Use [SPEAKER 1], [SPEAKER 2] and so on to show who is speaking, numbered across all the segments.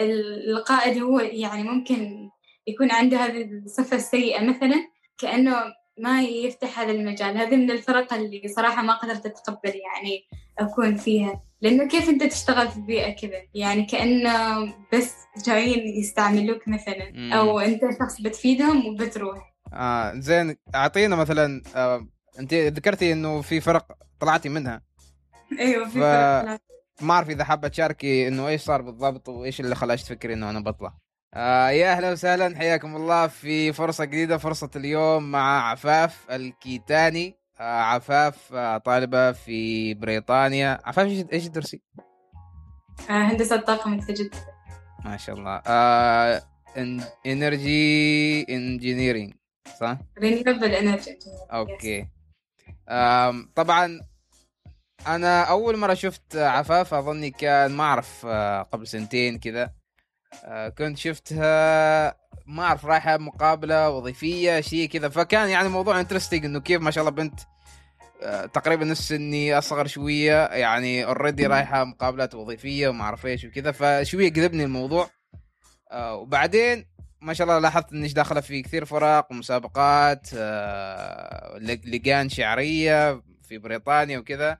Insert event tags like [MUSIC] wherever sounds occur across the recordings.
[SPEAKER 1] القائد هو يعني ممكن يكون عنده هذه الصفة السيئة مثلا كأنه ما يفتح هذا المجال. هذه من الفرق اللي صراحة ما قدرت أتقبل يعني أكون فيها. لأنه كيف أنت تشتغل في بيئة كذا؟ يعني كأنه بس جايين يستعملوك مثلا أو أنت شخص بتفيدهم وبتروح.
[SPEAKER 2] آه زين. أعطينا مثلا آه أنت ذكرتي إنه في فرق طلعتي منها.
[SPEAKER 1] أيوه في ف... فرق
[SPEAKER 2] ما أعرف إذا حابة تشاركي إنه إيش صار بالضبط وإيش اللي خلاك تفكري إنه أنا بطلع. آه يا أهلا وسهلا حياكم الله في فرصة جديدة فرصة اليوم مع عفاف الكيتاني. آه عفاف آه طالبة في بريطانيا. عفاف إيش إيش تدرسي؟
[SPEAKER 1] آه هندسة طاقة متجددة
[SPEAKER 2] ما شاء الله. آه energy engineering صح؟
[SPEAKER 1] renewable energy
[SPEAKER 2] okay. آه طبعا أنا أول مرة شفت عفاف أظني كان ما أعرف آه قبل سنتين كذا. آه، كنت شفتها ما أعرف رايحة مقابلة وظيفية شيء كذا. فكان يعني موضوع interesting إنه كيف ما شاء الله بنت آه، تقريبا نفس سني أصغر شوية يعني already رايحة مقابلات وظيفية وما أعرف إيش وكذا. فشوية جذبني الموضوع. وبعدين ما شاء الله لاحظت إني داخلة في كثير فرق ومسابقات لجان شعرية في بريطانيا وكذا.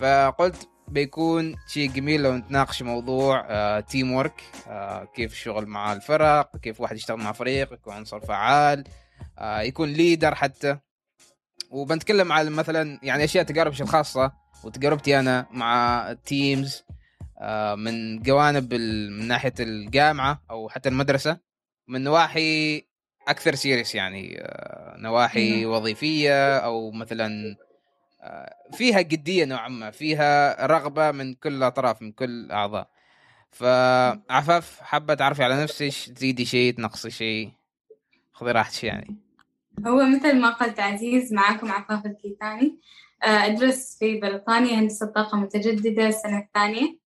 [SPEAKER 2] فقلت بيكون شيء جميل لو نتناقش موضوع آه teamwork آه كيف الشغل مع الفرق كيف واحد يشتغل مع فريق يكون عنصر فعال آه يكون leader حتى. وبنتكلم على مثلا يعني أشياء تجاربي الخاصه وتجربتي أنا مع ال teams آه من جوانب من ناحية الجامعة أو حتى المدرسة من نواحي أكثر سيريس يعني آه نواحي وظيفية أو مثلا فيها جدية نوعا ما فيها رغبة من كل الأطراف من كل الأعضاء. فعفاف حابة تعرفي على نفسك تزيدي شيء تنقصي شيء؟ خذي راحتك يعني.
[SPEAKER 1] هو مثل ما قلت عزيز معكم عفاف الكيتاني. آه، أدرس في بريطانيا هندسة طاقة متجددة السنة الثانية.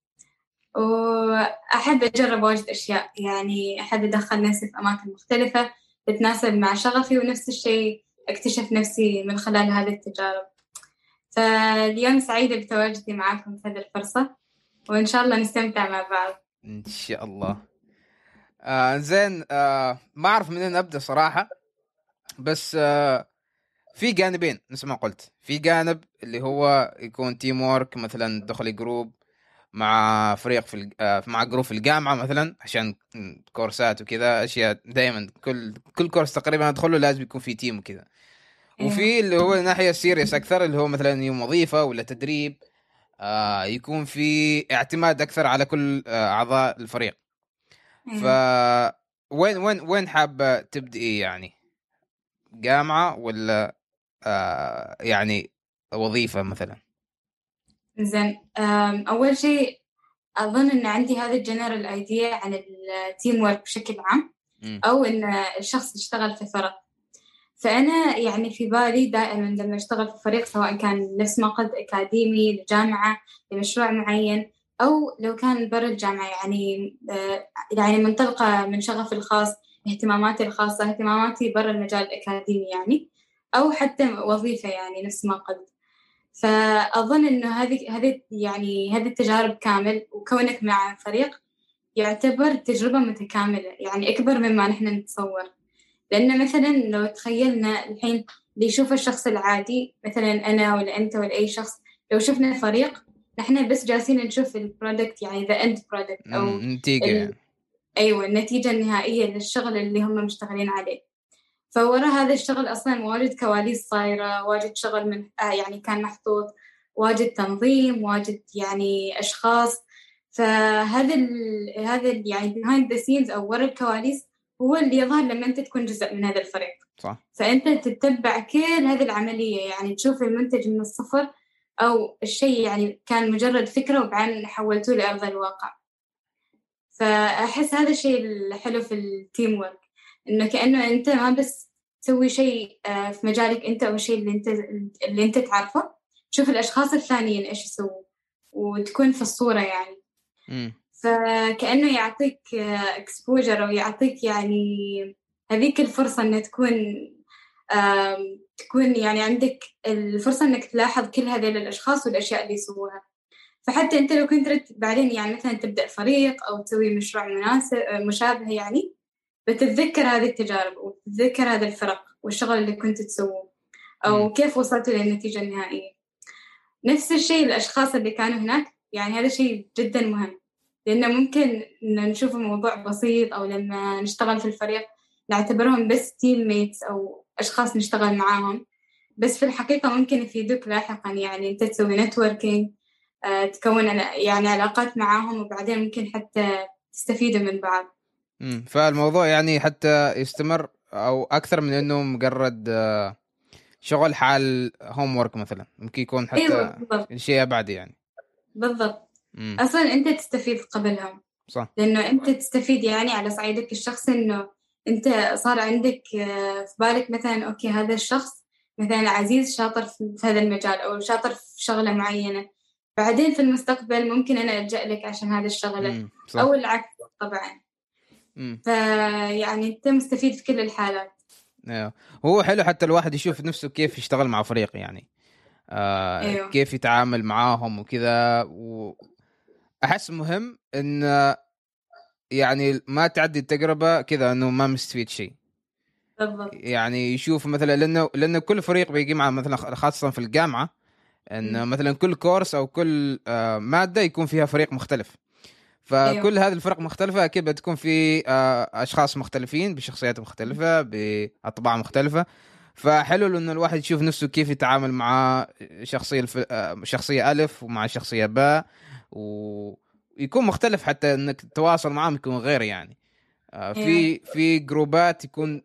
[SPEAKER 1] وأحب أجرب واجد أشياء يعني أحب أدخل نفسي في أماكن مختلفة تتناسب مع شغفي ونفس الشيء أكتشف نفسي من خلال هذه التجارب. فاليوم سعيدة بتواجدي معكم في هذه الفرصة وإن شاء الله نستمتع مع بعض.
[SPEAKER 2] إن شاء الله. آه زين آه ما أعرف منين أبدأ صراحة بس آه في جانبين مثل ما قلت. في جانب اللي هو يكون teamwork مثلا دخلي group مع فريق في آه مع group في الجامعة مثلا عشان كورسات وكذا أشياء دائما كل كل course تقريبا أدخله لازم يكون في team وكذا. وفي إيه. اللي هو الناحيه ال serious أكثر اللي هو مثلا يوم وظيفة ولا تدريب آه يكون في اعتماد أكثر على كل آه أعضاء الفريق. إيه. ف وين وين وين حابة تبدئي يعني؟ جامعة ولا آه يعني وظيفة مثلا؟
[SPEAKER 1] زين أول شيء أظن إن عندي هذا ال general idea عن ال teamwork بشكل عام أو إن الشخص يشتغل في فرق. فأنا يعني في بالي دائما لما أشتغل في فريق سواء كان نفس ما قلت أكاديمي لجامعة لمشروع معين أو لو كان برا الجامعة يعني آه، يعني منطلقة من شغفي الخاص اهتماماتي الخاصة اهتماماتي برا المجال الأكاديمي يعني أو حتى وظيفة يعني نفس ما قلت فأظن إنه هذه هذه يعني هذه التجارب كامل وكونك مع فريق يعتبر تجربة متكاملة يعني أكبر مما نحن نتصور. لأن مثلا لو تخيلنا الحين اللي يشوف الشخص العادي مثلا أنا ولا أنت ولا أي شخص لو شفنا فريق نحن بس جالسين نشوف ال product يعني the end product
[SPEAKER 2] أو النتيجة ال...
[SPEAKER 1] أيوة النتيجة النهائية للشغل اللي هم مشتغلين عليه. فورا هذا الشغل أصلا واجد كواليس صايرة واجد شغل من آه يعني كان محطوط واجد تنظيم واجد يعني أشخاص. فهذا ال... هذا ال... يعني behind the scenes أو ورا الكواليس هو اللي يظهر لما أنت تكون جزء من هذا الفريق.
[SPEAKER 2] صح.
[SPEAKER 1] فأنت تتبع كل هذه العملية يعني تشوف المنتج من الصفر أو الشيء يعني كان مجرد فكرة وبعدين حولتوه لأرض الواقع. فأحس هذا الشيء الحلو في التيم ورك إنه كأنه أنت ما بس تسوي شيء آه، في مجالك أنت أو الشيء اللي أنت اللي أنت تعرفه. تشوف الأشخاص الثانيين إيش يسووا وتكون في الصورة يعني. فكأنه يعطيك اكسبوجر أو يعطيك يعني هذيك الفرصة إنها تكون تكون يعني عندك الفرصة إنك تلاحظ كل هذيل الأشخاص والأشياء اللي يسووها. فحتى أنت لو كنت بعدين يعني مثلا تبدأ فريق أو تسوي مشروع مناسب مشابه يعني بتتذكر هذه التجارب وتتذكر هذا الفرق والشغل اللي كنت تسووه أو كيف وصلتوا للنتيجة النهائية. نفس الشيء الأشخاص اللي كانوا هناك يعني هذا شيء جدا مهم. لأنه ممكن نشوف الموضوع بسيط أو لما نشتغل في الفريق نعتبرهم بس teammates أو أشخاص نشتغل معاهم. بس في الحقيقة ممكن يفيدوك لاحقا يعني أنت تسوي networking آه، تكون يعني علاقات معاهم وبعدين ممكن حتى تستفيدوا من بعض.
[SPEAKER 2] فالموضوع يعني حتى يستمر أو أكثر من إنه مجرد آه، شغل حال homework مثلا. ممكن يكون حتى أيوة شيء ابعد يعني.
[SPEAKER 1] بالضبط. مم. أصلا أنت تستفيد قبلهم.
[SPEAKER 2] صح.
[SPEAKER 1] لأنه أنت تستفيد يعني على صعيدك الشخصي إنه أنت صار عندك آه، في بالك مثلا okay هذا الشخص مثلا عزيز شاطر في هذا المجال أو شاطر في شغلة معينة. بعدين في المستقبل ممكن أنا ألجأ لك عشان هذا الشغلة أو العكس طبعا. فيعني أنت مستفيد في كل الحالات.
[SPEAKER 2] أيوه هو حلو حتى الواحد يشوف نفسه كيف يشتغل مع فريق يعني. آه أيوه. كيف يتعامل معاهم وكذا واحس مهم إن يعني ما تعدي التجربة كذا إنه ما مستفيد شيء.
[SPEAKER 1] بالضبط.
[SPEAKER 2] يعني يشوف مثلا لأنه لأنه كل فريق بيجي مع مثلا خاصة في الجامعة إن مثلا كل كورس أو كل آه مادة يكون فيها فريق مختلف. أيوه. فكل هذه الفرق مختلفة أكيد بتكون في آه، أشخاص مختلفين بشخصيات مختلفة بأطباع مختلفة. فحلو إنه الواحد يشوف نفسه كيف يتعامل مع شخصية الف... آه، شخصية ألف ومع شخصية باء. ويكون مختلف حتى إنك تتواصل معهم يكون غير يعني. آه، في أيوه. في جروبات يكون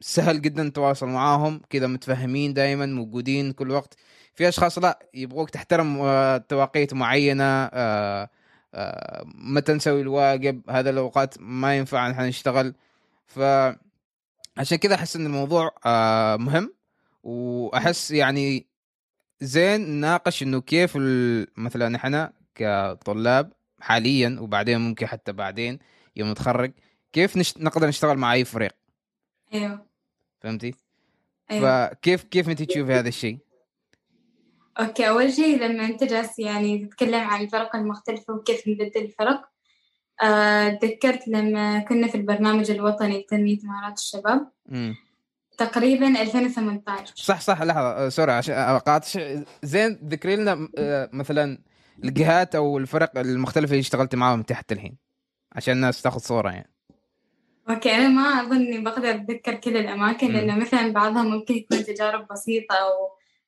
[SPEAKER 2] سهل جدا تتواصل معاهم كذا متفهمين دائما موجودين كل وقت. في أشخاص لا يبغوك تحترم توقيت معينة متى نسوي الواجب هذا الأوقات ما ينفع نحن نشتغل. ف عشان كذا أحس إن الموضوع آه، مهم. وأحس يعني زين نناقش إنه كيف مثلا إحنا كطلاب حاليا وبعدين ممكن حتى بعدين يوم نتخرج كيف نشت... نقدر نشتغل مع أي فريق
[SPEAKER 1] أيوه
[SPEAKER 2] فهمتي؟ أيوه. فكيف كيف أنت تشوفي هذا الشيء؟
[SPEAKER 1] أوكي أول شيء لما أنت جالس يعني تتكلم عن الفرق المختلفة وكيف نبدل الفرق آه، تذكرت لما كنا في البرنامج الوطني لتنمية مهارات الشباب
[SPEAKER 2] م.
[SPEAKER 1] تقريبا 2018
[SPEAKER 2] صح صح لحظة آه، sorry عشان أقاطش زين ذكري لنا آه، مثلا الجهات أو الفرق المختلفة اللي اشتغلت معاهم تحت الحين عشان الناس تاخذ صورة يعني.
[SPEAKER 1] okay أنا ما أظن إني بقدر أتذكر كل الأماكن لأنه مثلا بعضها ممكن تكون تجارب بسيطة أو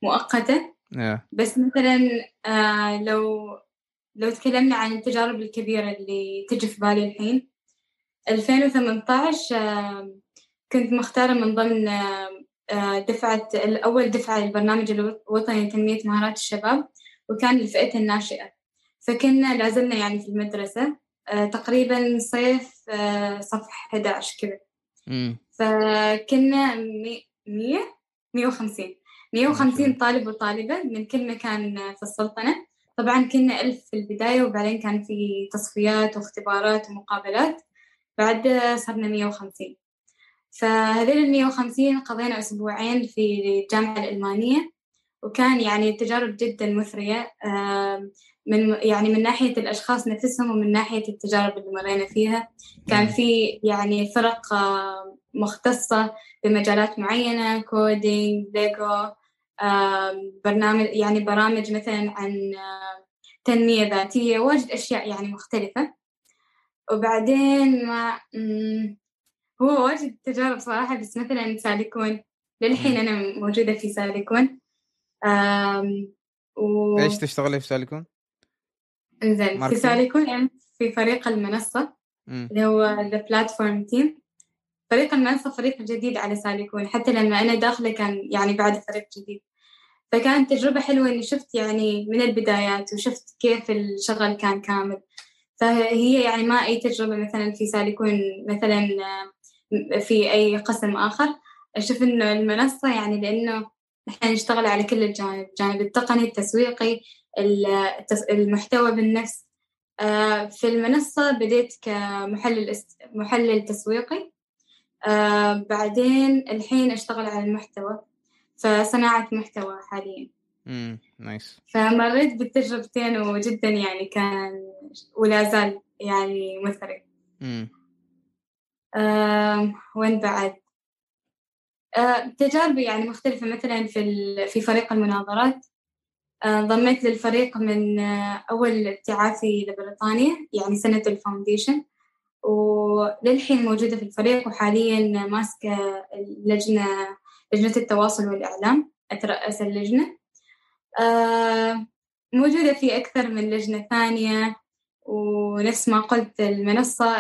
[SPEAKER 1] مؤقتة.
[SPEAKER 2] yeah.
[SPEAKER 1] بس مثلا آه لو لو تكلمنا عن التجارب الكبيرة اللي تجي في بالي الحين. 2018 آه كنت مختارة من ضمن آه دفعة أول دفعة للبرنامج الوطني لتنمية مهارات الشباب. وكان للفئة الناشئة. فكنا لازلنا يعني في المدرسة آه تقريبا صيف آه صفح 11 كذا. فكنا 100 150 150 طالب وطالبة من كل مكان في السلطنة. طبعا كنا ألف في البداية وبعدين كان في تصفيات واختبارات ومقابلات. بعد صرنا 150 فهذول ال 150 قضينا أسبوعين في الجامعة الألمانية. وكان يعني تجارب جدا مثرية من يعني من ناحية الأشخاص نفسهم ومن ناحية التجارب اللي مرينا فيها. كان في يعني فرق مختصة بمجالات معينة coding ليجو برنامج يعني برامج مثلا عن تنمية ذاتية واجد أشياء يعني مختلفة. وبعدين ما هو واجد تجارب صراحة بس مثلا سالكون. للحين أنا موجودة في سالكون.
[SPEAKER 2] و... إيش تشتغلي في سالكون؟
[SPEAKER 1] إنزين في سالكون يعني في فريق المنصة اللي هو ذا بلاتفورم تيم فريق المنصة فريق جديد على سالكون حتى لما أنا داخلة كان يعني بعد فريق جديد. فكانت تجربة حلوة إني شفت يعني من البدايات وشفت كيف الشغل كان كامل. فهي يعني ما أي تجربة مثلا في سالكون مثلا في أي قسم آخر. أشوف إنه المنصة يعني لأنه نحن نشتغل على كل الجانب الجانب التقني التسويقي المحتوى بالنفس. آه، في المنصة بديت كمحلل محلل تسويقي. آه بعدين الحين أشتغل على المحتوى فصناعة محتوى حاليا.
[SPEAKER 2] امم نايس
[SPEAKER 1] فمريت بالتجربتين وجدا يعني كان ولا زال يعني مثري.
[SPEAKER 2] امم
[SPEAKER 1] وين بعد؟ تجاربي يعني مختلفة. مثلا في في فريق المناظرات انضميت للفريق من آه، أول ابتعاثي لبريطانيا يعني سنة الفاونديشن وللحين موجودة في الفريق وحاليا ماسكة اللجنة لجنة التواصل والإعلام أترأس اللجنة. آه، موجودة في أكثر من لجنة ثانية. ونفس ما قلت المنصة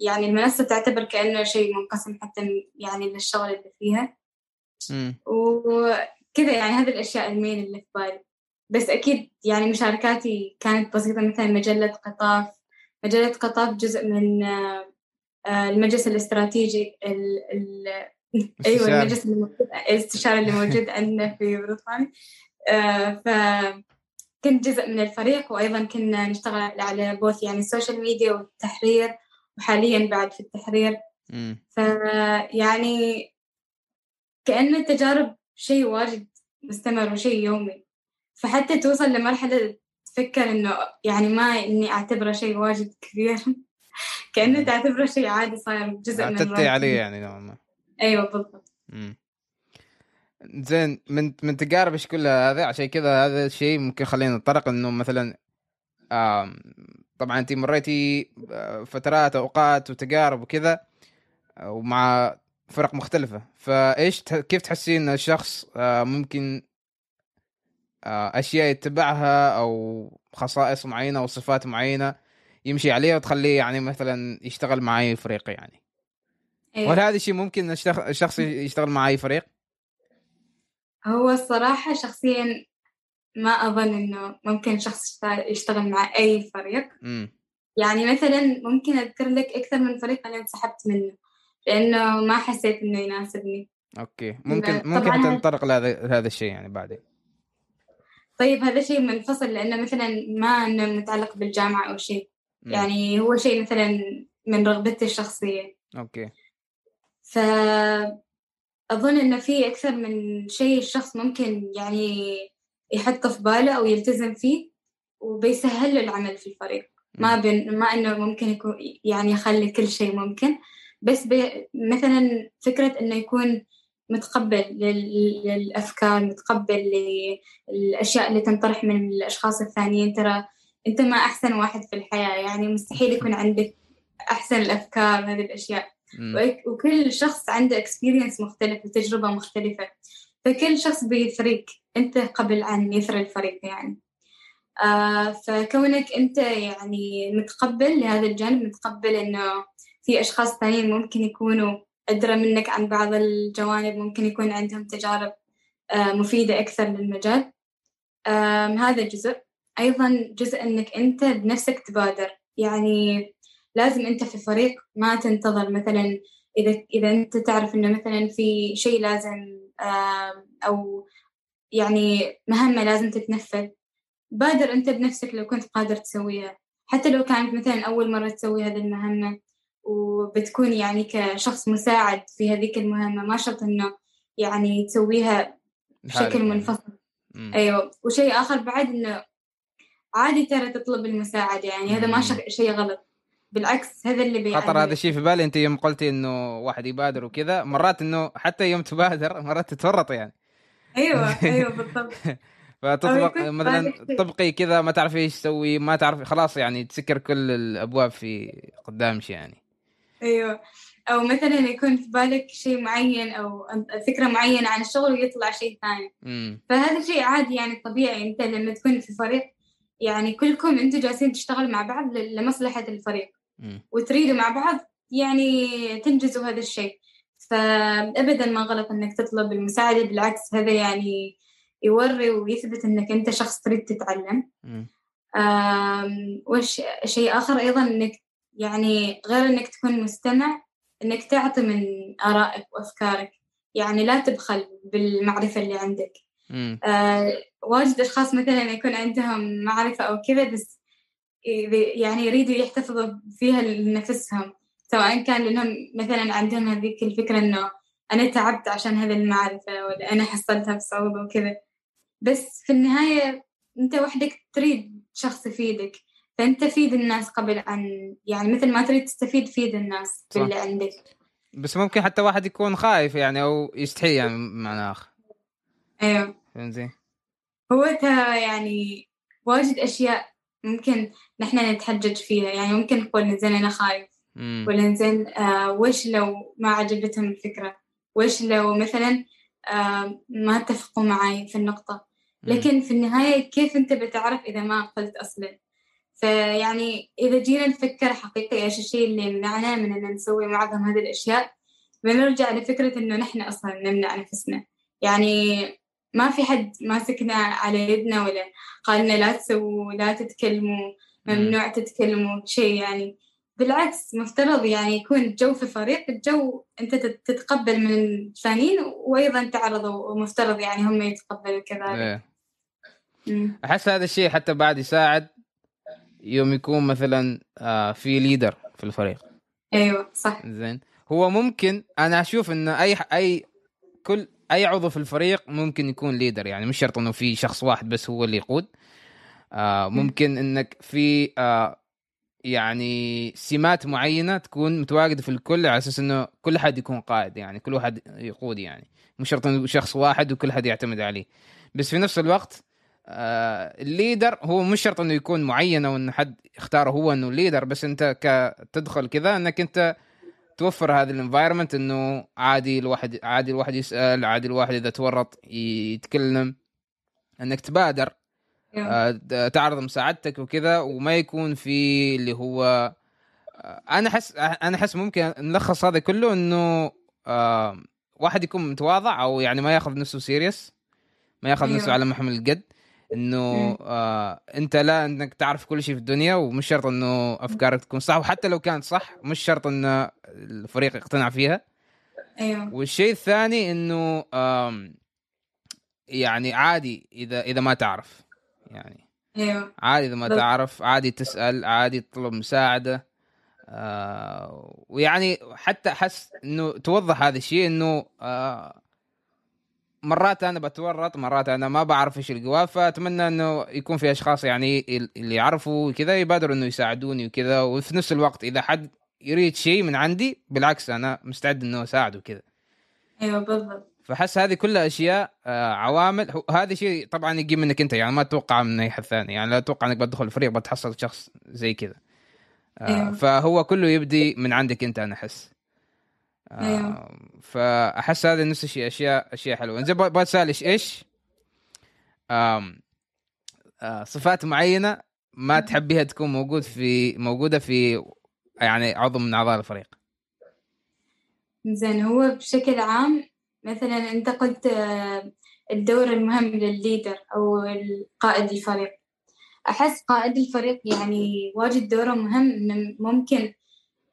[SPEAKER 1] يعني المنصة تعتبر كأنه شيء منقسم حتى يعني للشغل اللي فيها. وكذا يعني هذه الأشياء ال main اللي في بالي. بس أكيد يعني مشاركاتي كانت بسيطة مثلا مجلة قطاف. مجلة قطاف جزء من آه، المجلس الاستراتيجي ال ال [LAUGHS] أيوه المجلس الاستشاري اللي موجود عندنا في بريطانيا آه، ف كنت جزء من الفريق وأيضا كنا نشتغل على both يعني ال social media والتحرير وحاليا بعد في التحرير. فيعني كأن التجارب شيء واجد مستمر وشيء يومي. فحتى توصل لمرحلة تفكر إنه يعني ما إني أعتبره شيء واجد كبير. [LAUGHS] كأنه تعتبره شيء عادي صاير جزء من
[SPEAKER 2] تتي عليه يعني نوعا ما.
[SPEAKER 1] أيوه بالضبط.
[SPEAKER 2] زين من من تجاربك كلها هذا عشان كذا هذا الشيء ممكن خلينا نتطرق إنه مثلا طبعا انت مريتي آه، فترات أوقات وتجارب وكذا آه، ومع فرق مختلفة فإيش كيف تحسين إن الشخص آه، ممكن أشياء يتبعها أو خصائص معينة أو صفات معينة يمشي عليها وتخليه يعني مثلا يشتغل مع أي فريق يعني أيوة. وهل هذا الشيء ممكن الشخص يشتغل مع أي فريق؟
[SPEAKER 1] هو الصراحة شخصيا ما أظن إنه ممكن شخص يشتغل مع أي فريق.
[SPEAKER 2] م.
[SPEAKER 1] يعني مثلا ممكن أذكر لك أكثر من فريق أنا انسحبت منه لأنه ما حسيت إنه يناسبني.
[SPEAKER 2] okay. ممكن ممكن تنطرق لهذا هذا الشيء يعني بعدين.
[SPEAKER 1] طيب هذا شيء منفصل لأنه مثلا ما إنه متعلق بالجامعة أو شيء. م. يعني هو شيء مثلا من رغبتي الشخصية.
[SPEAKER 2] okay.
[SPEAKER 1] ف أظن إنه في أكثر من شيء الشخص ممكن يعني يحطه في باله أو يلتزم فيه وبيسهل له العمل في الفريق. ما بين ما إنه ممكن يكون يعني يخلي كل شيء ممكن. بس مثلا فكرة إنه يكون متقبل للأفكار متقبل للأشياء اللي تنطرح من الأشخاص الثانيين. ترى أنت ما أحسن واحد في الحياة يعني مستحيل يكون عندك أحسن الأفكار هذه الأشياء. وكل شخص عنده اكسبيرينس مختلف وتجربة مختلفة. فكل شخص بيفرق أنت قبل أن يثري الفريق يعني. آه فكونك أنت يعني متقبل لهذا الجانب متقبل إنه في أشخاص ثانيين ممكن يكونوا أدرى منك عن بعض الجوانب ممكن يكون عندهم تجارب آه مفيدة أكثر للمجال. آه هذا جزء. أيضا جزء أنك أنت بنفسك تبادر. يعني لازم أنت في فريق ما تنتظر مثلا إذا إذا أنت تعرف إنه مثلا في شيء لازم أو يعني مهمة لازم تتنفذ. بادر أنت بنفسك لو كنت قادر تسويها. حتى لو كانت مثلا أول مرة تسوي هذه المهمة وبتكون يعني كشخص مساعد في هذيك المهمة ما شرط إنه يعني تسويها بشكل منفصل. أيوه. وشيء آخر بعد إنه عادي ترى تطلب المساعدة يعني هذا ما شيء غلط. بالعكس هذا اللي
[SPEAKER 2] بيعني خطر هذا الشيء في بالي. انت يوم قلتي إنه واحد يبادر وكذا مرات إنه حتى يوم تبادر مرات تتورط يعني.
[SPEAKER 1] أيوه [LAUGHS] أيوه بالضبط.
[SPEAKER 2] فتطبق مثلا طبقي كذا ما تعرفي إيش تسوي ما تعرفي خلاص يعني تسكر كل الأبواب في قدامك يعني.
[SPEAKER 1] أيوه. أو مثلا يكون في بالك شيء معين أو فكرة معينة عن الشغل ويطلع شيء ثاني. فهذا شيء عادي يعني طبيعي. أنت لما تكون في فريق يعني كلكم أنتم جالسين تشتغلوا مع بعض لمصلحة الفريق. وتريدوا مع بعض يعني تنجزوا هذا الشيء. فأبدا ما غلط إنك تطلب المساعدة بالعكس هذا يعني يوري ويثبت إنك أنت شخص تريد تتعلم. وش شيء آخر أيضا إنك يعني غير إنك تكون مستمع إنك تعطي من آرائك وأفكارك. يعني لا تبخل بالمعرفة اللي عندك. آه واجد أشخاص مثلا يكون عندهم معرفة أو كذا بس يعني يريدوا يحتفظوا فيها لنفسهم سواء كان لأنهم مثلا عندهم هذيك الفكرة إنه أنا تعبت عشان هذه المعرفة ولا أنا حصلتها بصعوبة وكذا. بس في النهاية أنت وحدك تريد شخص يفيدك فأنت فيد الناس قبل أن يعني مثل ما تريد تستفيد فيد الناس باللي عندك.
[SPEAKER 2] بس ممكن حتى واحد يكون خايف يعني أو يستحي يعني معنى آخر.
[SPEAKER 1] أيوه.
[SPEAKER 2] فهمتي؟
[SPEAKER 1] هو يعني واجد أشياء ممكن نحن نتحجج فيها. يعني ممكن نقول زين أنا خايف. ولا زين آه وش لو ما عجبتهم الفكرة؟ وش لو مثلا آه ما اتفقوا معي في النقطة؟ لكن في النهاية كيف أنت بتعرف إذا ما قلت أصلا؟ فيعني إذا جينا نفكر حقيقي إيش الشيء اللي يمنعنا من أن نسوي معظم هذه الأشياء بنرجع لفكرة إنه نحن أصلا نمنع نفسنا يعني ما في حد ماسكنا على يدنا ولا قال لنا لا تسووا لا تتكلموا ممنوع تتكلموا شيء يعني. بالعكس مفترض يعني يكون الجو في فريق الجو أنت تتقبل من الثانيين وأيضا تعرض ومفترض يعني هم يتقبلوا كذلك.
[SPEAKER 2] إيه. أحس هذا الشيء حتى بعد يساعد يوم يكون مثلا آه، في leader في الفريق.
[SPEAKER 1] أيوه صح.
[SPEAKER 2] زين. هو ممكن أنا أشوف إن أي أي كل أي عضو في الفريق ممكن يكون leader يعني مش شرط إنه في شخص واحد بس هو اللي يقود. آه ممكن إنك في آه يعني سمات معينة تكون متواجدة في الكل على أساس إنه كل حد يكون قائد يعني كل واحد يقود يعني. مش شرط إنه شخص واحد وكل حد يعتمد عليه. بس في نفس الوقت آه ال leader هو مش شرط إنه يكون معين أو انه حد اختاره هو إنه ال leader بس أنت كتدخل كذا إنك أنت توفر هذا ال environment إنه عادي الواحد عادي الواحد يسأل عادي الواحد إذا تورط يتكلم. إنك تبادر آه تعرض مساعدتك وكذا وما يكون في اللي هو آه أنا احس أنا أحس ممكن نلخص هذا كله إنه آه واحد يكون متواضع أو يعني ما ياخذ نفسه سيريس ما ياخذ نفسه على محمل القد. إنه آه أنت لا إنك تعرف كل شيء في الدنيا ومش شرط إنه أفكارك تكون صح. وحتى لو كانت صح مش شرط إن الفريق يقتنع فيها.
[SPEAKER 1] أيوه.
[SPEAKER 2] والشيء الثاني إنه يعني عادي إذا إذا ما تعرف يعني.
[SPEAKER 1] أيوه.
[SPEAKER 2] عادي إذا ما تعرف عادي تسأل عادي تطلب مساعدة. آه ويعني حتى احس إنه توضح هذا الشيء إنه آه مرات أنا بتورط مرات أنا ما بعرف إيش القوى فأتمنى إنه يكون في أشخاص يعني اللي يعرفوا كذا يبادروا إنه يساعدوني وكذا وفي نفس الوقت إذا حد يريد شيء من عندي بالعكس أنا مستعد إنه أساعده كذا
[SPEAKER 1] أيوه بالضبط.
[SPEAKER 2] فحس هذه كلها اشياء آه عوامل. هذا شيء طبعا يجي منك أنت يعني ما تتوقع من أي حد ثاني يعني لا تتوقع إنك بتدخل الفريق بتحصل شخص زي كذا. آه أيوه. فهو كله يبدي من عندك أنت أنا أحس.
[SPEAKER 1] أيوه.
[SPEAKER 2] فأحس هذا نفس الشيء أشياء أشياء حلوة. زي بسال إيش؟ إيش آه صفات معينة ما تحبيها تكون موجود في موجودة في يعني عضو من أعضاء الفريق؟
[SPEAKER 1] زين هو بشكل عام مثلا أنت قلت آه، الدور المهم للليدر أو القائد الفريق. أحس قائد الفريق يعني واجد دوره مهم ممكن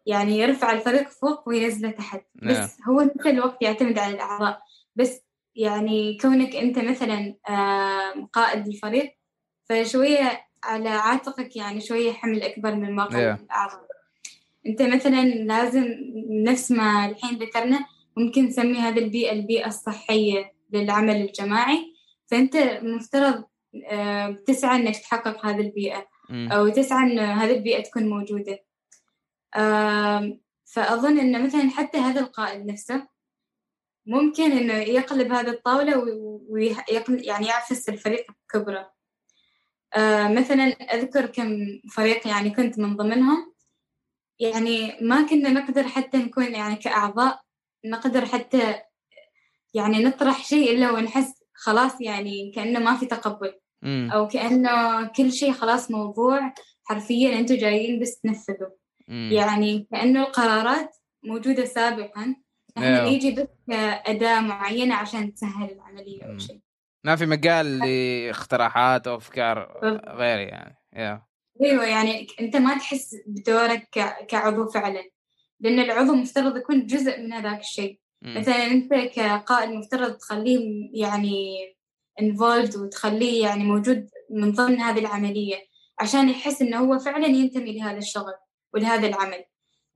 [SPEAKER 1] يعني يرفع الفريق فوق وينزله تحت. بس نعم. هو مثل الوقت يعتمد على الأعضاء. بس يعني كونك أنت مثلا قائد الفريق فشوية على عاتقك يعني شوية حمل أكبر من واقع نعم. الأعضاء. أنت مثلا لازم نفس ما الحين ذكرنا ممكن نسمي هذه البيئة البيئة الصحية للعمل الجماعي. فأنت مفترض تسعى إنك تحقق هذه البيئة. أو تسعى إن هذه البيئة تكون موجودة. فأظن إنه مثلا حتى هذا القائد نفسه ممكن إنه يقلب هذه الطاولة ويقل يعني يعفس الفريق بكبره. مثلا أذكر كم فريق يعني كنت من ضمنهم. يعني ما كنا نقدر حتى نكون يعني كأعضاء نقدر حتى يعني نطرح شيء إلا ونحس خلاص يعني كأنه ما في تقبل. أو كأنه كل شيء خلاص موضوع حرفيا أنتوا جايين بس تنفذوا. يعني كأنه القرارات موجودة سابقا. نحن أيوه. نيجي بس كأداة معينة عشان تسهل العملية أو شيء.
[SPEAKER 2] ما في مجال لاقتراحات أو أفكار غير يعني.
[SPEAKER 1] أيوه يعني أنت ما تحس بدورك كعضو فعلا لأن العضو مفترض يكون جزء من هذاك الشيء. مثلا أنت كقائد مفترض تخليه يعني involved وتخليه يعني موجود من ضمن هذه العملية عشان يحس إنه هو فعلا ينتمي لهذا الشغل. ولهذا العمل.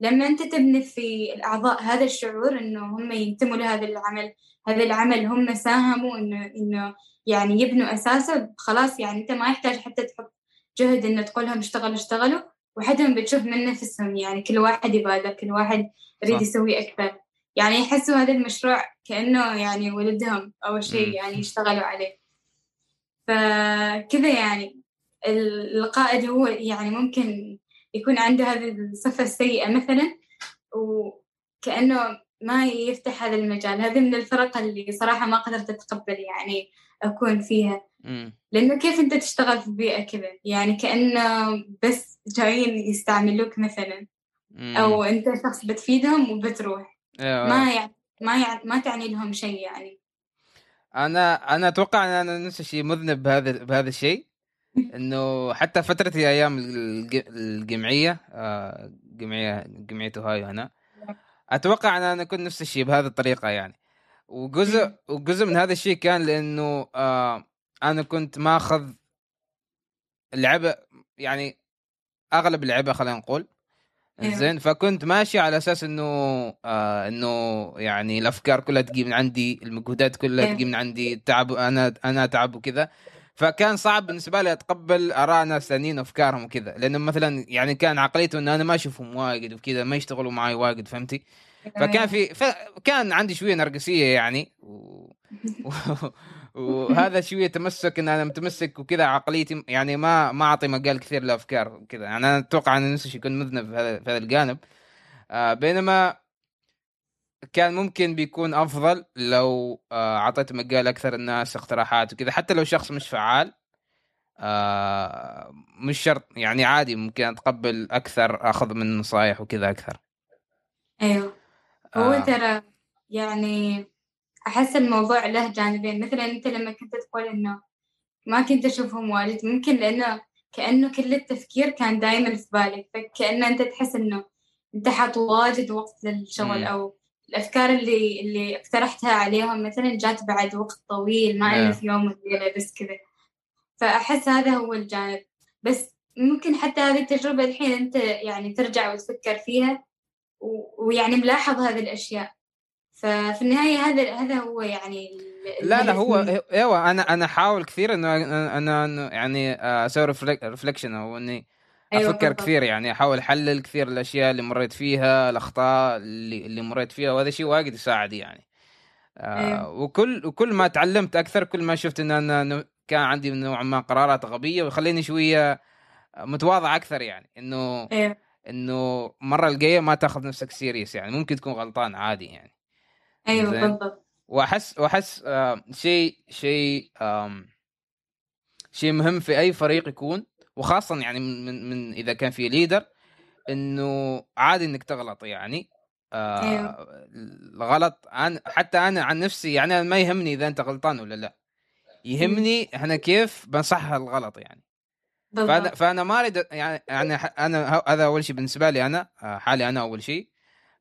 [SPEAKER 1] لما أنت تبني في الأعضاء هذا الشعور إنه هم ينتموا لهذا العمل هذا العمل هم ساهموا إنه إنه يعني يبنوا أساسه خلاص يعني أنت ما يحتاج حتى تحط جهد إنه تقول لهم اشتغلوا اشتغلوا وحدهم بتشوف من نفسهم يعني كل واحد يبادر كل واحد يريد يسوي أكثر. يعني يحسوا هذا المشروع كأنه يعني ولدهم أول شيء يعني يشتغلوا عليه. فكذا يعني القائد هو يعني ممكن يكون عنده هذه الصفة السيئة مثلا وكأنه ما يفتح هذا المجال. هذه من الفرق اللي صراحة ما قدرت أتقبل يعني أكون فيها. لأنه كيف أنت تشتغل في بيئة كذا؟ يعني كأنه بس جايين يستعملوك مثلا. أو أنت شخص بتفيدهم وبتروح. أيوة. ما يعني ما يعني ما تعني لهم شيء يعني.
[SPEAKER 2] أنا أنا أتوقع إن أنا نفس الشيء مذنب بهذا بهذا الشيء. إنه حتى فترتي أيام الجمعية آه، جمعية جمعيه اوهايو هنا أتوقع ان أنا كنت نفس الشيء بهذه الطريقة يعني. وجزء وجزء من هذا الشيء كان لأنه آه أنا كنت ماخذ اللعبه يعني أغلب اللعبة خلينا نقول. زين فكنت ماشي على أساس إنه آه إنه يعني الأفكار كلها تجي من عندي المجهودات كلها. تجي من عندي التعب أنا أنا أتعب وكذا. فكان صعب بالنسبة لي أتقبل آراء ناس ثانيين وافكارهم وكذا. لأنه مثلا يعني كان عقليته إنه أنا ما أشوفهم واجد وكذا ما يشتغلوا معي واجد فهمتي؟ فكان في فكان عندي شوية نرجسية يعني و... وهذا شوية تمسك إن أنا متمسك وكذا عقليتي يعني ما ما أعطي مجال كثير لأفكار وكذا. يعني أنا أتوقع ان نفسي يكون مذنب في هذا, في هذا الجانب. آه بينما كان ممكن بيكون أفضل لو آه اعطيت مجال أكثر الناس اقتراحات وكذا حتى لو شخص مش فعال آه مش شرط يعني عادي ممكن أتقبل أكثر أخذ من نصايح وكذا أكثر.
[SPEAKER 1] أيوه. هو آه. ترى يعني أحس الموضوع له جانبين مثلا أنت لما كنت تقول إنه ما كنت أشوفهم واجد ممكن لأنه كأنه كل التفكير كان دايما في بالك فكأنه أنت تحس إنه أنت حاط واجد وقت للشغل أو الأفكار اللي اللي اقترحتها عليهم مثلا جات بعد وقت طويل ما إنه في يوم وليلة بس كذا. فأحس هذا هو الجانب. بس ممكن حتى هذه التجربة الحين أنت يعني ترجع وتفكر فيها ويعني ملاحظ هذه الأشياء. ففي النهاية هذا هذا هو يعني
[SPEAKER 2] لا لا هو أيوه أنا أنا احاول كثير انه أنا يعني أسوي reflection أو إني أيوة أفكر بالضبط. كثير يعني أحاول أحلل كثير الأشياء اللي مريت فيها الأخطاء اللي اللي مريت فيها وهذا شيء واجد يساعد يعني آه أيوة. وكل وكل ما تعلمت أكثر كل ما شفت إن أنا كان عندي نوع ما قرارات غبية ويخليني شوية متواضع أكثر يعني إنه أيوة. إنه مره الجاية ما تأخذ نفسك serious يعني ممكن تكون غلطان عادي يعني
[SPEAKER 1] أيوه بالضبط
[SPEAKER 2] وأحس وأحس آه شيء شيء شيء مهم في أي فريق يكون وخاصة يعني من من إذا كان في ليدر إنه عادي إنك تغلط يعني آه أيوه. الغلط عن حتى أنا عن نفسي يعني ما يهمني إذا أنت غلطان ولا لا يهمني إحنا كيف بنصحح الغلط يعني بالضبط. فأنا فانا ما أريد يعني يعني أنا هذا أول شيء بالنسبة لي أنا آه، حالي أنا أول شيء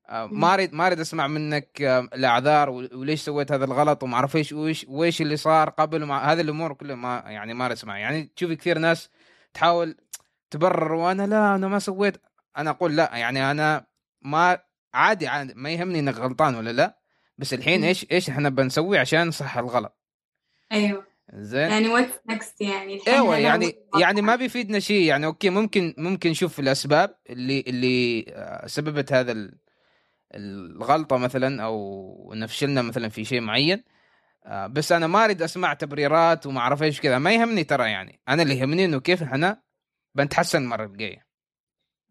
[SPEAKER 2] آه، ما أريد ما أريد أسمع منك آه، الأعذار وليش سويت هذا الغلط وما أعرف إيش ويش وإيش اللي صار قبل هذه الأمور كلها ما يعني ما أريد اسمع يعني تشوفي كثير ناس تحاول تبرر وأنا لا أنا ما سويت. أنا أقول لا يعني أنا ما عادي عادي ما يهمني إنك غلطان ولا لا بس الحين إيش إيش إحنا بنسوي عشان نصحح الغلط؟
[SPEAKER 1] أيوه. زين؟ يعني what next يعني؟
[SPEAKER 2] أيوه يعني يعني ما بيفيدنا شيء. يعني okay ممكن ممكن نشوف الأسباب اللي اللي آه، سببت هذا الغلطة مثلا أو نفشلنا مثلا في شيء معين. بس أنا ما أريد أسمع تبريرات وما أعرف إيش كذا. ما يهمني ترى يعني. أنا اللي يهمني إنه كيف إحنا بنتحسن المرة الجاية.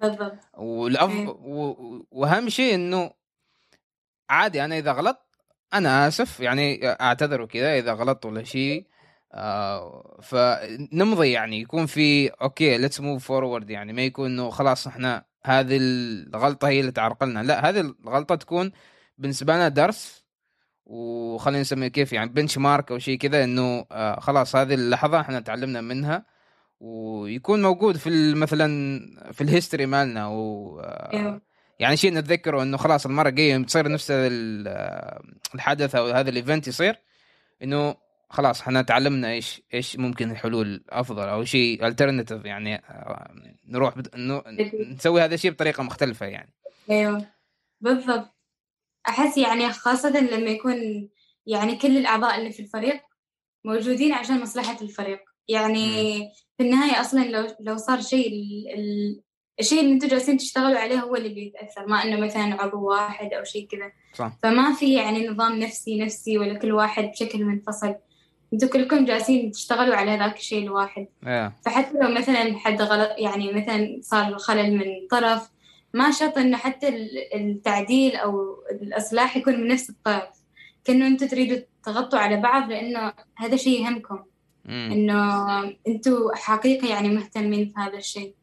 [SPEAKER 1] بالضبط.
[SPEAKER 2] والأف... إيه. و... وأهم شيء إنه عادي أنا إذا غلط أنا آسف. يعني أعتذر وكذا إذا غلطت ولا شيء. آه فنمضي يعني. يكون في okay let's move forward يعني. ما يكون إنه خلاص إحنا هذه الغلطة هي اللي تعرقلنا. لا هذه الغلطة تكون بالنسبة لنا درس. وخلينا نسميه كيف يعني benchmark أو شيء كذا إنه آه خلاص هذه اللحظة إحنا تعلمنا منها ويكون موجود في مثلا في ال history مالنا و آه أيوه. يعني شيء نتذكره إنه خلاص المرة الجاية تصير نفس آه، الحدث أو هذا ال event يصير إنه خلاص إحنا تعلمنا إيش إيش ممكن الحلول أفضل أو شيء alternative يعني نروح بد... نسوي هذا الشيء بطريقة مختلفة يعني.
[SPEAKER 1] أيوه. بالضبط. أحس يعني خاصة لما يكون يعني كل الأعضاء اللي في الفريق موجودين عشان مصلحة الفريق يعني. في النهاية أصلا لو لو صار شيء الشيء اللي أنتم جالسين تشتغلوا عليه هو اللي بيتأثر ما إنه مثلا عضو واحد أو شيء كذا. فما في يعني نظام نفسي نفسي ولا كل واحد بشكل منفصل أنتم كلكم جالسين تشتغلوا على هذاك الشيء الواحد
[SPEAKER 2] yeah.
[SPEAKER 1] فحتى لو مثلا حد غلط يعني مثلا صار خلل من طرف ما شرط إنه حتى التعديل أو الإصلاح يكون من نفس الطرف. كأنه أنتم تريدوا تغطوا على بعض لأنه هذا شيء يهمكم. إنه أنتم حقيقي يعني مهتمين في هذا الشيء.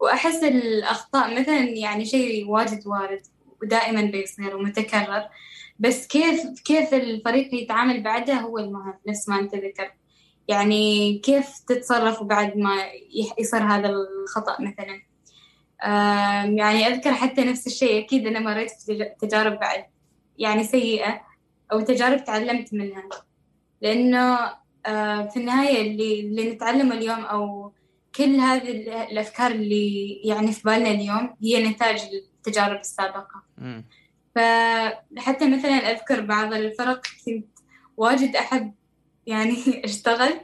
[SPEAKER 1] وأحس الأخطاء مثلا يعني شيء واجد وارد ودائما بيصير ومتكرر. بس كيف كيف الفريق يتعامل بعدها هو المهم نفس ما أنت ذكرت. يعني كيف تتصرف بعد ما يصير هذا الخطأ مثلا؟ يعني أذكر حتى نفس الشيء. أكيد أنا مريت في تجارب بعد يعني سيئة أو تجارب تعلمت منها. لأنه في النهاية اللي, اللي نتعلمه اليوم أو كل هذه الأفكار اللي يعني في بالنا اليوم هي نتاج التجارب السابقة. م. فحتى مثلا أذكر بعض الفرق كنت واجد أحب يعني [LAUGHS] أشتغل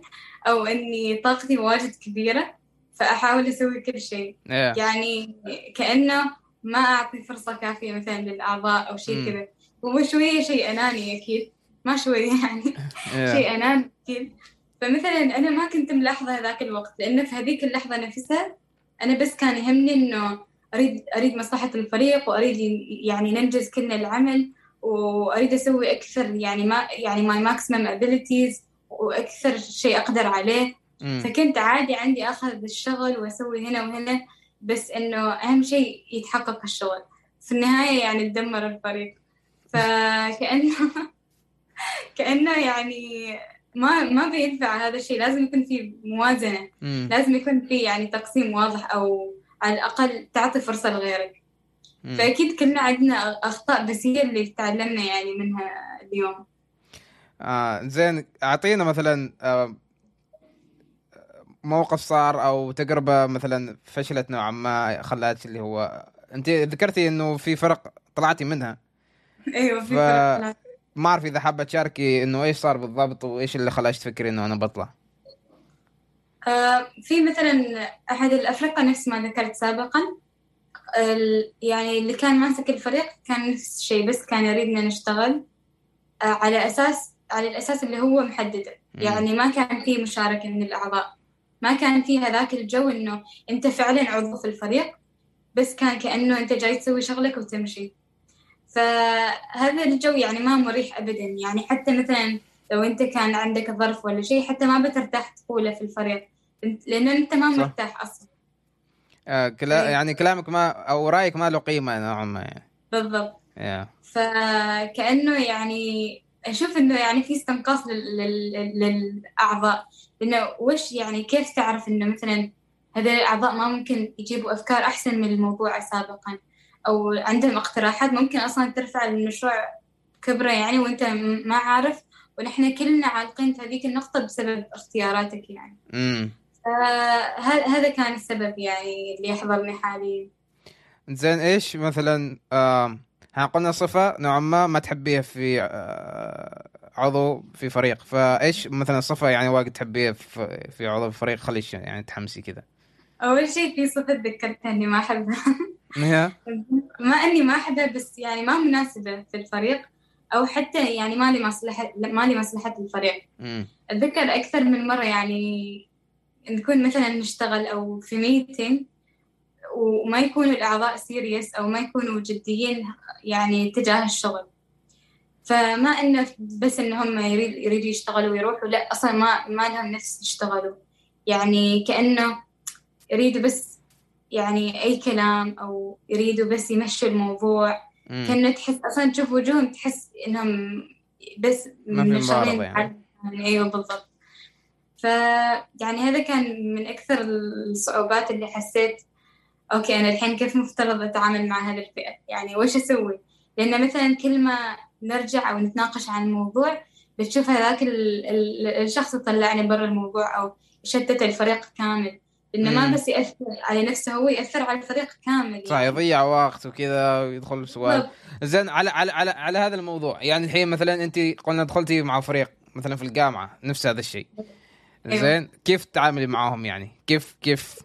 [SPEAKER 1] أو إني طاقتي واجد كبيرة. فأحاول أسوي كل شيء.
[SPEAKER 2] Yeah.
[SPEAKER 1] يعني كأنه ما أعطي فرصة كافية مثلا للأعضاء أو شيء كذا. هو شوية شيء أناني أكيد. ما شوية يعني. Yeah. شيء أناني أكيد. فمثلا أنا ما كنت ملاحظة هذاك الوقت لأنه في هذيك اللحظة نفسها أنا بس كان يهمني إنه أريد أريد مصلحة الفريق وأريد يعني ننجز كلنا العمل وأريد أسوي أكثر يعني ما يعني my maximum abilities وأكثر شيء أقدر عليه. م. فكنت عادي عندي أخذ الشغل وأسوي هنا وهنا بس إنه أهم شيء يتحقق الشغل في النهاية يعني تدمر الفريق فكأنه [LAUGHS] كأنه يعني ما ما بينفع هذا الشيء لازم يكون في موازنة
[SPEAKER 2] مم.
[SPEAKER 1] لازم يكون في يعني تقسيم واضح أو على الأقل تعطي فرصة لغيرك مم. فأكيد كلنا عندنا أخطاء بس هي اللي تعلمنا يعني منها اليوم
[SPEAKER 2] آه زين أعطينا مثلا آه موقف صار أو تجربة مثلا فشلت نوعا ما خلات اللي هو أنت ذكرتي إنه في فرق طلعتي منها.
[SPEAKER 1] أيوه في ف... فرق
[SPEAKER 2] ما أعرف إذا حابة تشاركي إنه إيش صار بالضبط وإيش اللي خلاك تفكري إنه أنا بطلع.
[SPEAKER 1] آه في مثلا أحد الأفرقة نفس ما ذكرت سابقا. يعني اللي كان ماسك الفريق كان نفس الشيء بس كان يريدنا نشتغل آه على أساس على الأساس اللي هو محدده. يعني ما كان في مشاركة من الأعضاء. ما كان في هذاك الجو إنه أنت فعلا عضو في الفريق بس كان كأنه أنت جاي تسوي شغلك وتمشي. فهذا الجو يعني ما مريح أبدا. يعني حتى مثلا لو أنت كان عندك ظرف ولا شيء حتى ما بترتاح تقوله في الفريق لأن أنت ما مرتاح أصلا.
[SPEAKER 2] آه كلا إيه. يعني كلامك ما أو رأيك ما له قيمة نوعا ما يعني.
[SPEAKER 1] بالضبط.
[SPEAKER 2] Yeah.
[SPEAKER 1] فكأنه يعني أشوف إنه يعني في استنقاص للأعضاء. لأنه وش يعني كيف تعرف إنه مثلا هذول الأعضاء ما ممكن يجيبوا أفكار أحسن من الموضوع سابقا؟ أو عندهم اقتراحات ممكن أصلا ترفع المشروع كبرة يعني وأنت ما عارف ونحن كلنا عالقين في هذيك النقطة بسبب اختياراتك يعني.
[SPEAKER 2] امم
[SPEAKER 1] هذا كان السبب يعني اللي يحضرني حاليا.
[SPEAKER 2] زين إيش مثلا آه قلنا صفة نوعا ما ما تحبيها في آه عضو في فريق. فإيش مثلا صفة يعني واجد تحبيها في, عضو في فريق؟ خليش يعني تحمسي كذا.
[SPEAKER 1] أول شيء في صفة ذكرتها إني ما أحبها. [LAUGHS] ما إني ما أحبها بس يعني ما مناسبة في الفريق أو حتى يعني ما لي مصلحة ما لي مصلحة الفريق. أتذكر أكثر من مرة يعني نكون مثلا نشتغل أو في meeting وما يكونوا الأعضاء serious أو ما يكونوا جديين يعني تجاه الشغل. فما إنه بس ان هم يريد يريدوا يشتغلوا ويروحوا لا أصلا ما ما لهم نفس يشتغلوا. يعني كأنه يريدوا بس يعني أي كلام أو يريدوا بس يمشوا الموضوع. كأنه تحس أصلا تشوف وجوههم تحس إنهم بس
[SPEAKER 2] منشغلين يعني.
[SPEAKER 1] يعني. أيوه بالضبط. فيعني هذا كان من أكثر الصعوبات اللي حسيت أوكي أنا الحين كيف مفترض أتعامل مع هذه الفئة يعني وش أسوي؟ لأن مثلا كل ما نرجع أو نتناقش عن الموضوع بتشوف هذاك الشخص يطلعني برا الموضوع أو يشتت الفريق كامل. لأنه ما بس يأثر على نفسه هو يأثر على الفريق كامل يعني.
[SPEAKER 2] صح يضيع وقت وكذا ويدخل بسؤال. زين على على على على هذا الموضوع. يعني الحين مثلا أنت قلنا دخلتي مع فريق مثلا في الجامعة نفس هذا الشيء. أيوة. زين كيف تتعاملي معاهم يعني؟ كيف كيف؟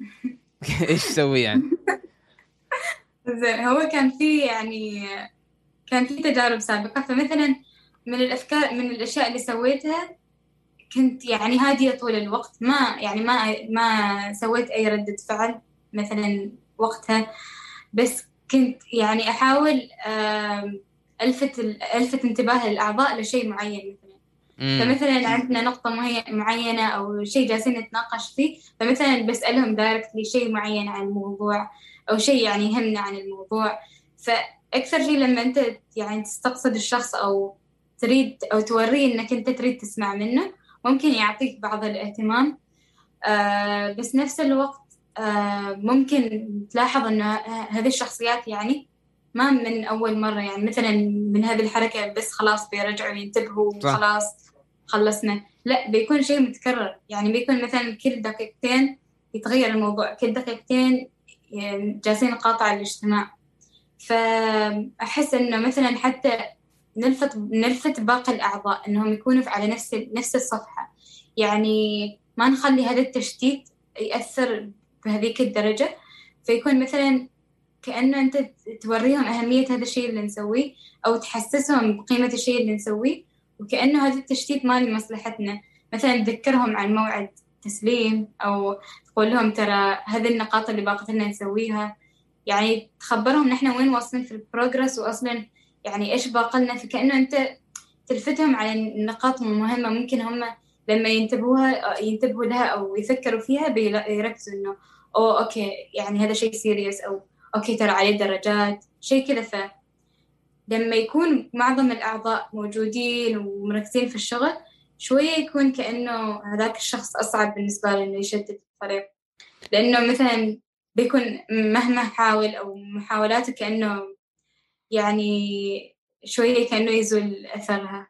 [SPEAKER 2] [LAUGHS] [LAUGHS] إيش تسوي يعني؟
[SPEAKER 1] زين هو كان في يعني كان في تجارب سابقة. فمثلا من الأفكار من الأشياء اللي سويتها كنت يعني هادية طول الوقت. ما يعني ما ما سويت أي ردة فعل مثلا وقتها. بس كنت يعني أحاول ألفت ألفت انتباه الأعضاء لشيء معين. مثلا فمثلا عندنا نقطة معينة أو شيء جالسين نتناقش فيه فمثلا بسألهم دايركتلي شيء معين عن الموضوع أو شيء يعني يهمنا عن الموضوع. فأكثر شيء لما أنت يعني تستقصد الشخص أو تريد أو توريه إنك أنت تريد تسمع منه ممكن يعطيك بعض الاهتمام. آه بس نفس الوقت آه ممكن تلاحظ إنه هذه الشخصيات يعني ما من أول مرة يعني مثلا من هذه الحركة بس خلاص بيرجعوا ينتبهوا وخلاص. خلصنا. لا بيكون شيء متكرر. يعني بيكون مثلا كل دقيقتين يتغير الموضوع. كل دقيقتين يعني جالسين نقاطع الاجتماع. فأحس إنه مثلا حتى نلفت نلفت باقي الأعضاء إنهم يكونوا على نفس نفس الصفحة. يعني ما نخلي هذا التشتيت يأثر بهذيك الدرجة. فيكون مثلا كأنه أنت توريهم أهمية هذا الشيء اللي نسويه أو تحسسهم بقيمة الشيء اللي نسويه. وكأنه هذا التشتيت ما لمصلحتنا. مثلا تذكرهم عن موعد تسليم أو تقول لهم ترى هذه النقاط اللي باقت لنا نسويها. يعني تخبرهم نحن وين واصلين في البروجرس وأصلا يعني إيش باقلنا فكأنه أنت تلفتهم على النقاط المهمة ممكن هم لما ينتبهوها ينتبهوا لها أو يفكروا فيها بيركزوا إنه oh okay يعني هذا شيء serious أو okay ترى عليه درجات شيء كذا. ف لما يكون معظم الأعضاء موجودين ومركزين في الشغل شوية يكون كأنه هذاك الشخص أصعب بالنسبة له إنه يشتت الفريق لأنه مثلا بيكون مهما حاول أو محاولاته كأنه يعني شوية كأنه يزول أثرها.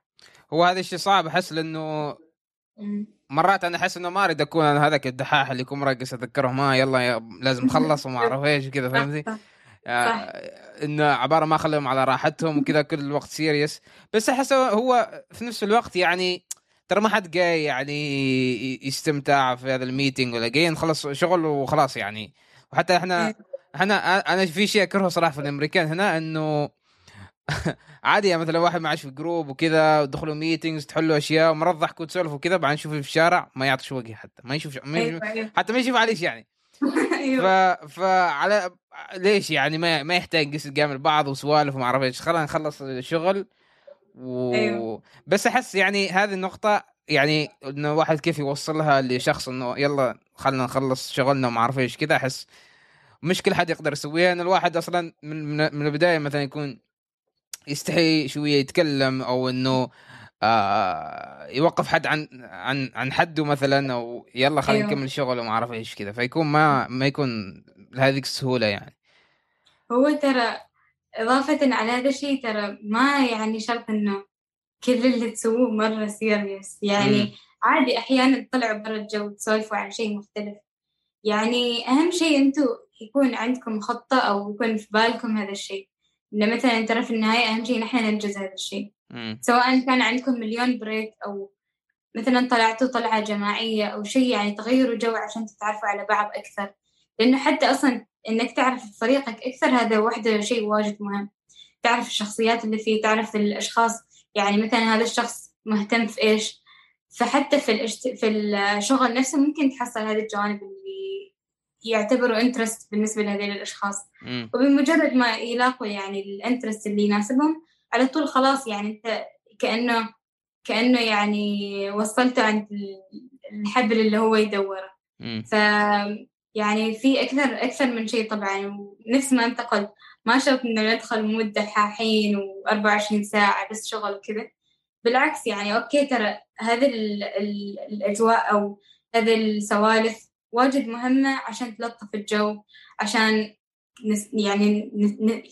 [SPEAKER 2] هو هذا الشيء صعب أحس لأنه مرات أنا أحس إنه ما أريد أكون أنا هذاك الدحاح اللي يكون مرقص اذكرهم ما يلا لازم نخلص وما [LAUGHS] أعرف إيش وكذا فهمتي؟ آه إنه عبارة ما اخليهم على راحتهم وكذا كل الوقت serious بس أحس هو في نفس الوقت يعني ترى ما حد جاي يعني يستمتع في هذا ال meeting ولا جاي نخلص شغل وخلاص يعني وحتى إحنا إيه. إحنا أنا في شيء أكرهه صراحة في الأمريكان هنا إنه [LAUGHS] عادي يعني مثلا واحد معش في group وكذا ودخلوا meetings تحلوا أشياء ومرات ضحكوا وتسولفوا وكذا بعدين نشوفه في الشارع ما يعطش وجه حتى ما يشوف ما يشوف أيوة أيوة. حتى ما يشوف عليش يعني. [LAUGHS] ف فعلى ليش يعني ما ما يحتاج قصه جامل بعض وسوالف وما أعرف إيش. خلينا نخلص الشغل و... أيوة. بس أحس يعني هذه النقطة يعني إنه واحد كيف يوصلها لشخص إنه يلا خلينا نخلص شغلنا وما أعرف إيش كذا أحس مش كل حد يقدر يسويها. ان الواحد أصلا من من البداية مثلا يكون يستحي شوية يتكلم أو إنه آه يوقف حد عن عن عن حده مثلا أو يلا خلينا أيوه. نكمل شغل وما أعرف إيش كذا فيكون ما ما يكون بهذيك السهولة يعني.
[SPEAKER 1] هو ترى إضافة على هذا الشيء ترى ما يعني شرط إنه كل اللي تسووه مرة سيريس يعني م. عادي أحيانا تطلعوا برا الجو تسولفوا عن شيء مختلف. يعني أهم شيء أنتوا يكون عندكم خطة أو يكون في بالكم هذا الشيء. إن مثلا ترى في النهاية أهم شيء نحن ننجز هذا الشيء. سواء كان عندكم مليون بريك أو مثلا طلعتوا طلعة جماعية أو شيء يعني تغيروا جو عشان تتعرفوا على بعض أكثر. لأنه حتى أصلا إنك تعرف فريقك أكثر هذا وحده شيء واجد مهم. تعرف الشخصيات اللي فيه تعرف الأشخاص يعني مثلا هذا الشخص مهتم في إيش. فحتى في الاشت... في الشغل نفسه ممكن تحصل هذه الجوانب اللي يعتبروا interest بالنسبة لهذول الأشخاص. م. وبمجرد ما يلاقوا يعني ال interest اللي يناسبهم على طول خلاص يعني أنت كأنه كأنه يعني وصلته عند الحبل اللي هو يدوره. ف يعني في أكثر أكثر من شيء طبعا ونفس ما أنت قلت. ما شرط إنه ندخل mood دحاحين و24 ساعة بس شغل وكذا. بالعكس يعني أوكي ترى هذه الأجواء أو هذه السوالف واجد مهمة عشان تلطف الجو عشان نس يعني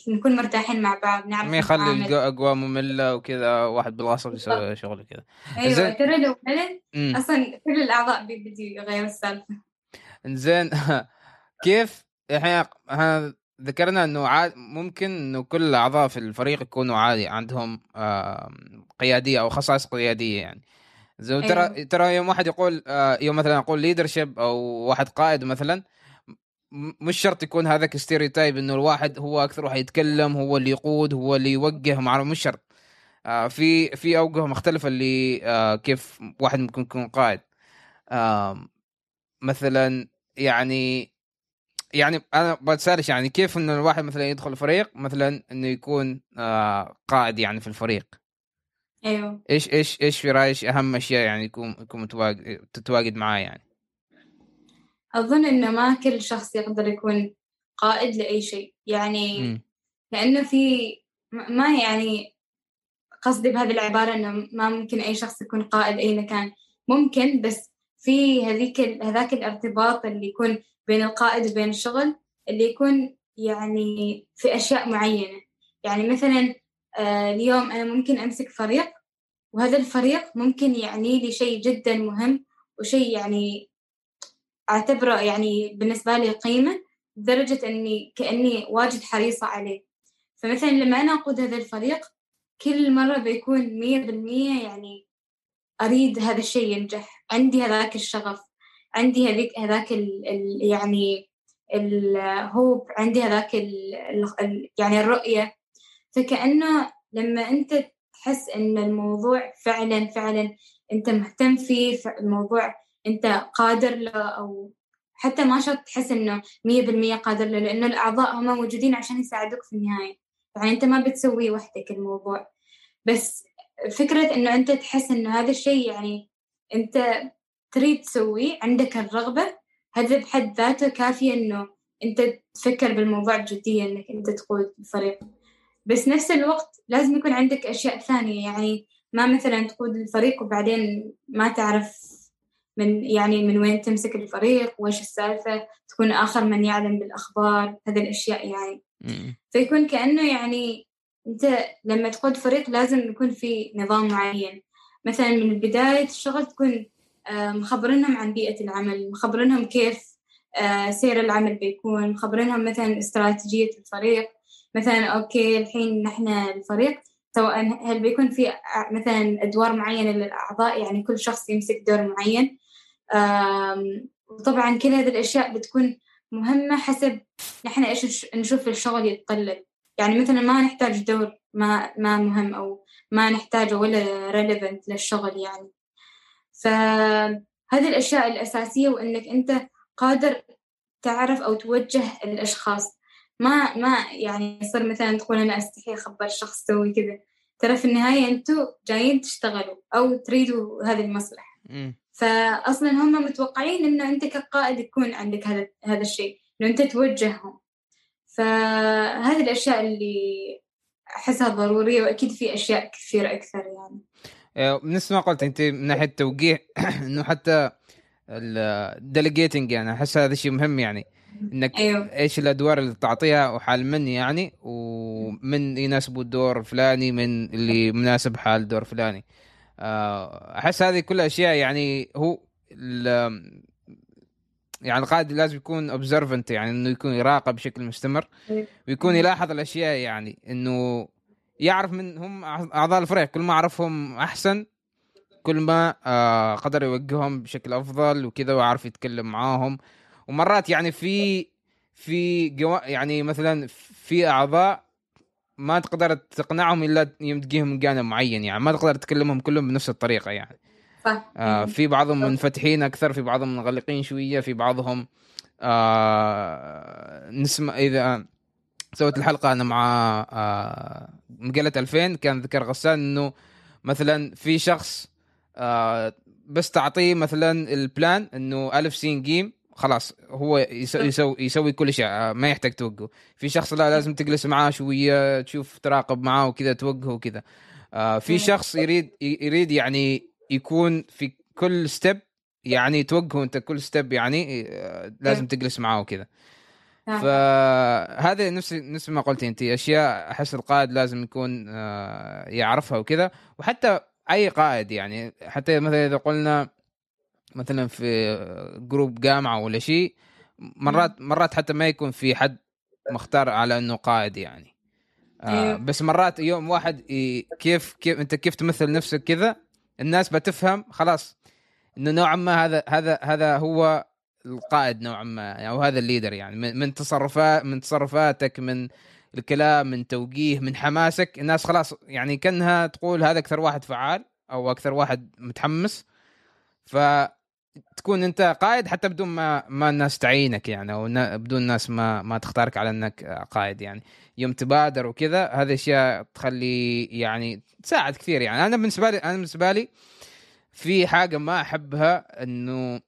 [SPEAKER 1] نكون مرتاحين مع بعض
[SPEAKER 2] نعرف ما يخلي الاجواء مملة وكذا واحد بالغصب يسوي شغل كذا.
[SPEAKER 1] أيوه ترى لو ملل أصلا كل الأعضاء بيبدوا يغيروا السالفة.
[SPEAKER 2] انزين [LAUGHS] كيف؟ إحنا ذكرنا إنه عاد ممكن إنه كل الاعضاء في الفريق يكونوا عادي عندهم قيادية أو خصائص قيادية يعني. زي ترى أيوه. ترى يوم واحد يقول آه، يوم مثلا أقول leadership أو واحد قائد مثلا مش شرط يكون هذاك stereotype إنه الواحد هو أكثر واحد يتكلم هو اللي يقود هو اللي يوجه مع مش شرط. آه، في في اوجه مختلفة اللي آه، كيف واحد ممكن يكون قائد. مثلا يعني يعني أنا بسألش يعني كيف إنه الواحد مثلا يدخل فريق مثلا إنه يكون قائد يعني في الفريق؟
[SPEAKER 1] أيوه.
[SPEAKER 2] إيش إيش إيش في رأيك أهم أشياء يعني يكون يكون تتواجد معاه يعني؟
[SPEAKER 1] أظن انه ما كل شخص يقدر يكون قائد لأي شيء. يعني م. لأنه في ما يعني قصدي بهذه العبارة إنه ما ممكن أي شخص يكون قائد أي مكان. ممكن بس في هذيك هذاك الارتباط اللي يكون بين القائد وبين الشغل اللي يكون يعني في أشياء معينة. يعني مثلا آه، اليوم أنا ممكن أمسك فريق وهذا الفريق ممكن يعني لي شيء جدا مهم وشيء يعني أعتبره يعني بالنسبة لي قيمة لدرجة أني كأني واجد حريصة عليه. فمثلا لما أنا أقود هذا الفريق كل مرة بيكون مية بالمية يعني أريد هذا الشيء ينجح. عندي هذاك الشغف عندي هذيك هذاك ال ال يعني الهوب عندي هذاك ال ال يعني الرؤية. فكأنه لما أنت تحس إن الموضوع فعلا فعلا أنت مهتم فيه الموضوع أنت قادر له أو حتى ما شرط تحس مية بالمية قادر له لأنه الأعضاء هم موجودين عشان يساعدوك في النهاية. يعني أنت ما بتسوي وحدك الموضوع. بس فكرة إنه أنت تحس إنه هذا الشيء يعني أنت تريد تسويه عندك الرغبة هذا بحد ذاته كافية إنه أنت تفكر بالموضوع بجدية إنك أنت تقود الفريق. بس نفس الوقت لازم يكون عندك أشياء ثانية. يعني ما مثلا تقود الفريق وبعدين ما تعرف من يعني من وين تمسك الفريق وإيش السالفة تكون آخر من يعلم بالأخبار هذه الأشياء يعني. فيكون كأنه يعني أنت لما تقود فريق لازم يكون في نظام معين. مثلا من بداية الشغل تكون آه، مخبرينهم عن بيئة العمل مخبرينهم كيف آه، سير العمل بيكون مخبرينهم مثلا استراتيجية الفريق. مثلا أوكي الحين نحن الفريق سواء هل بيكون في مثلا أدوار معينة للأعضاء يعني كل شخص يمسك دور معين. وطبعا كل هذه الأشياء بتكون مهمة حسب نحن إيش نشوف الشغل يتطلب. يعني مثلا ما نحتاج دور ما ما مهم أو ما نحتاجه ولا ريليفنت للشغل يعني. فهذه الأشياء الأساسية وإنك أنت قادر تعرف أو توجه الأشخاص. ما ما يعني يصير مثلا تقول أنا أستحي أخبر شخص سوي كذا. ترى في النهاية أنتوا جايين تشتغلوا أو تريدوا هذه المصلحة. فأصلا هم متوقعين إنه أنت كقائد يكون عندك هذا هذا الشيء إنه أنت توجههم. فهذه الأشياء اللي أحسها ضرورية وأكيد في أشياء كثيرة أكثر يعني.
[SPEAKER 2] آه، نفس ما قلت أنت من ناحية توجيه [CLEARS THROAT] إنه حتى الديليجيتنج يعني أحس هذا شيء مهم يعني إنك أيوه. إيش الأدوار اللي تعطيها وحال من يعني ومن يناسبه الدور الفلاني من اللي مناسب حال الدور الفلاني. آه، أحس هذه كلها أشياء يعني هو يعني القائد لازم يكون اوبزرفنت يعني إنه يكون يراقب بشكل مستمر أيوه. ويكون يلاحظ الأشياء يعني إنه يعرف من هم أعضاء الفريق كل ما عرفهم أحسن كل ما آه قدر يوجههم بشكل أفضل وكذا ويعرف يتكلم معاهم ومرات يعني في في يعني مثلا في أعضاء ما تقدر تقنعهم إلا يوم تجيهم من جانب معين يعني ما تقدر تكلمهم كلهم بنفس الطريقة يعني. آه في بعضهم منفتحين أكثر في بعضهم منغلقين شوية في بعضهم آه نسمع إذا سويت الحلقة أنا مع آه مقله 2000 كان ذكر غسان إنه مثلا في شخص آه بس تعطيه مثلا ال plan إنه ألف سين جيم خلاص هو يسوي, يسوي, يسوي كل شيء آه، ما يحتاج توقف في شخص لا لازم تجلس معاه شوية تشوف تراقب معاه وكذا توقفه وكذا. آه في شخص يريد يريد يعني يكون في كل step يعني توقفه انت كل step يعني آه، لازم تجلس معاه وكذا. نعم. فهذه نفس نفس ما قلتي أنت أشياء أحس القائد لازم يكون آه، يعرفها وكذا. وحتى أي قائد يعني حتى مثلا إذا قلنا مثلا في group جامعة ولا شيء مرات مرات حتى ما يكون في حد مختار على إنه قائد يعني. آه أيوه. بس مرات يوم واحد كيف كيف أنت كيف تمثل نفسك كذا الناس بتفهم خلاص إنه نوعا ما هذا هذا هذا هو القائد نوعا ما يعني أو هذا الليدر يعني. من تصرفات من تصرفاتك من الكلام من توجيه من حماسك الناس خلاص يعني كأنها تقول هذا أكثر واحد فعال أو أكثر واحد متحمس. فتكون انت قائد حتى بدون ما ما الناس تعينك يعني أو بدون الناس ما ما تختارك على أنك قائد يعني. يوم تبادر وكذا هذه أشياء تخلي يعني تساعد كثير يعني. أنا بالنسبة لي أنا بالنسبة لي في حاجة ما أحبها إنه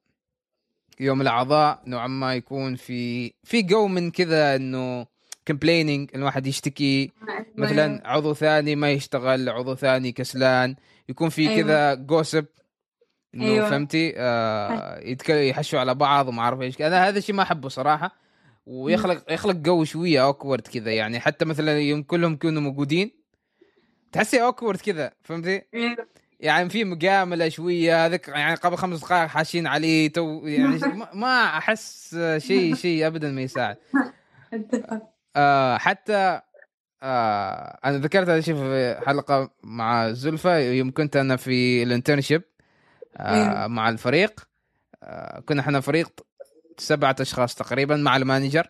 [SPEAKER 2] يوم الأعضاء نوعا ما يكون في في جو من كذا إنه complaining الواحد يشتكي. مثلا عضو ثاني ما يشتغل عضو ثاني كسلان. يكون في أيوة. كذا gossip إنه أيوة. فهمتي؟ آه يحشوا على بعض وما أعرف إيش. أنا هذا الشيء ما أحبه صراحة. ويخلق يخلق جو شوية awkward كذا يعني. حتى مثلا يوم كلهم يكونوا موجودين تحسي awkward كذا فهمتي؟ أيوة. يعني في مجامله شوية هذاك يعني قبل خمس دقائق حاشين عليه تو يعني ما أحس شيء [LAUGHS] شيء ابدا ما يساعد. [LAUGHS] آه حتى آه أنا ذكرت هذا الشيء في حلقة مع زلفة يوم كنت أنا في ال internship آه إيه. مع الفريق. آه كنا إحنا فريق سبعة أشخاص تقريبا مع ال manager.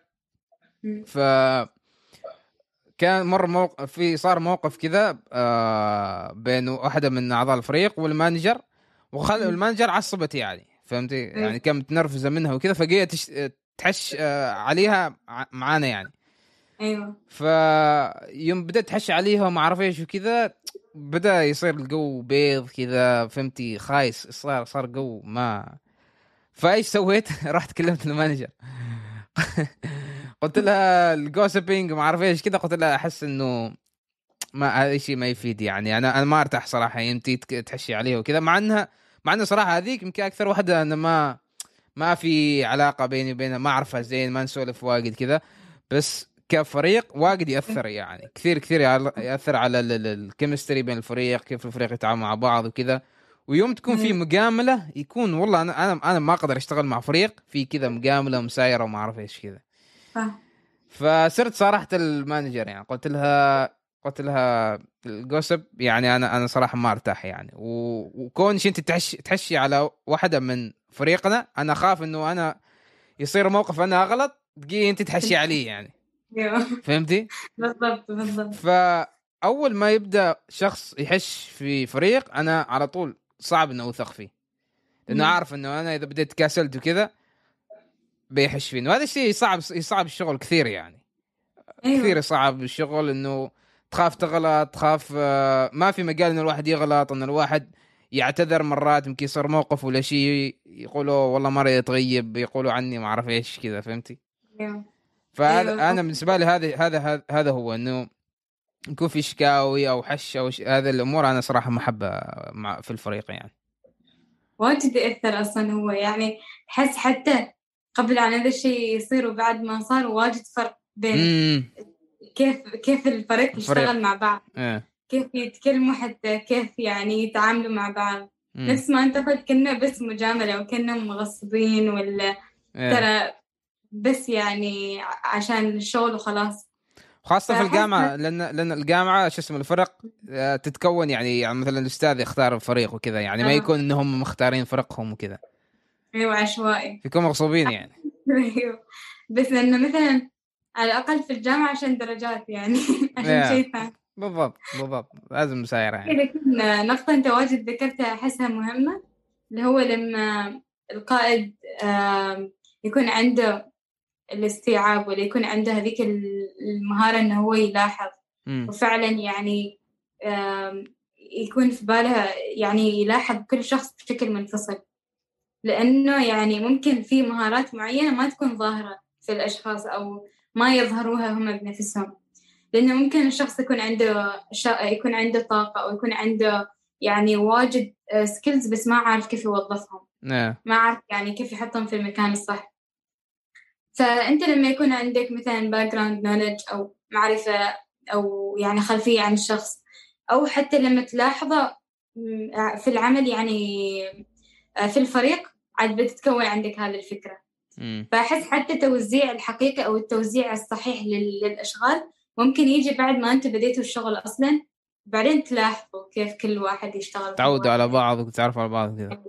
[SPEAKER 2] ف كان مر موقف في صار موقف كذا آه بين واحدة من أعضاء الفريق وال manager. وخل ال manager عصبت يعني فهمتي؟ يعني كانت متنرفزة منها وكذا فجيت تحش آه عليها معانا يعني.
[SPEAKER 1] أيوه.
[SPEAKER 2] فيوم بدأت تحش عليها وما أعرف إيش وكذا بدأ يصير الجو بيض كذا فهمتي؟ خايس صار صار جو ما. فايش سويت؟ [LAUGHS] رحت كلمت ال manager. [LAUGHS] قلت لها ال gossiping ما أعرف إيش كذا قلت لها أحس إنه ما هذا الشيء ما يفيد يعني. أنا أنا ما أرتاح صراحة انت تحشي عليها وكذا مع إنها مع إنه صراحة هذيك يمكن أكثر واحدة أنا ما ما في علاقة بيني وبينها ما أعرفها زين ما نسولف واجد كذا. بس كفريق واجد يأثر يعني. كثير كثير يأثر على ال chemistry بين الفريق كيف الفريق يتعامل مع بعض وكذا. ويوم تكون في مجامله يكون والله أنا أنا أنا ما أقدر أشتغل مع فريق في كذا مجامله ومسايرة وما أعرف إيش كذا. فصرت صارحت المانجر يعني. قلت لها قلت لها الجوسب يعني أنا أنا صراحة ما أرتاح يعني. وكونش أنت تحشي تحشي على واحدة من فريقنا أنا أخاف إنه أنا يصير موقف أنا أغلط تجي أنت تحشي علي يعني. فهمتي؟
[SPEAKER 1] بالضبط بالضبط
[SPEAKER 2] فاول ما يبدأ شخص يحش في فريق أنا على طول صعب انه أوثق فيه لأنه عارف إنه أنا إذا بديت كاسلت وكذا بيحش فيني وهذا الشيء يصعب يصعب الشغل كثير يعني أيوة. كثير يصعب الشغل إنه تخاف تغلط تخاف آه، ما في مجال إن الواحد يغلط إن الواحد يعتذر مرات يمكن يصير موقف ولا شيء يقولوا والله مرة يتغيب يقولوا عني ما أعرف إيش كذا فهمتي؟
[SPEAKER 1] أيوة.
[SPEAKER 2] فهذا أيوة. أنا بالنسبة لي هذا هذا هذا هو إنه يكون في شكاوي أو حش أو ش... هذه الأمور أنا صراحة ما احبها مع في الفريق يعني
[SPEAKER 1] واجد يأثر أصلا هو يعني تحس حتى قبل عن هذا الشيء يصير وبعد ما صار واجد فرق بين مم. كيف كيف الفريق يشتغل مع بعض
[SPEAKER 2] آه.
[SPEAKER 1] كيف يتكلموا حتى كيف يعني يتعاملوا مع بعض مم. نفس ما أنت قلت كنا بس مجاملة وكنا مغصبين ولا آه. ترى بس يعني عشان الشغل وخلاص.
[SPEAKER 2] خاصة في الجامعة لأن لأن الجامعة شو اسمه الفرق آه، تتكون يعني يعني مثلا الأستاذ يختار فريق وكذا يعني ما آه. يكون إنهم مختارين فرقهم وكذا.
[SPEAKER 1] أيوه عشوائي.
[SPEAKER 2] فيكون مغصوبين يعني. [LAUGHS]
[SPEAKER 1] أيوه. بس لأنه مثلا على الأقل في الجامعة عشان درجات يعني [LAUGHS] عشان شيء ثاني.
[SPEAKER 2] بالضبط بالضبط. لازم مسايرة
[SPEAKER 1] يعني. كذا نقطة أنت واجد ذكرتها أحسها مهمة اللي هو لما القائد يكون عنده الاستيعاب ولا يكون عنده هذيك المهارة إنه هو يلاحظ. وفعلا يعني يكون في باله يعني يلاحظ كل شخص بشكل منفصل. لأنه يعني ممكن في مهارات معينة ما تكون ظاهرة في الأشخاص أو ما يظهروها هم بنفسهم. لأنه ممكن الشخص يكون عنده يكون عنده طاقة أو يكون عنده يعني واجد سكيلز بس ما عارف كيف يوظفهم.
[SPEAKER 2] نعم.
[SPEAKER 1] ما عارف يعني كيف يحطهم في المكان الصح. فأنت لما يكون عندك مثلا background knowledge أو معرفة أو يعني خلفية عن الشخص أو حتى لما تلاحظه في العمل يعني في الفريق عاد بتتكون عندك هذه الفكرة. فأحس حتى توزيع الحقيقي أو التوزيع الصحيح للأشغال ممكن يجي بعد ما أنت بديتوا الشغل أصلا بعدين تلاحظوا كيف كل واحد يشتغل.
[SPEAKER 2] تعودوا على بعض وتعرفوا على بعض كذا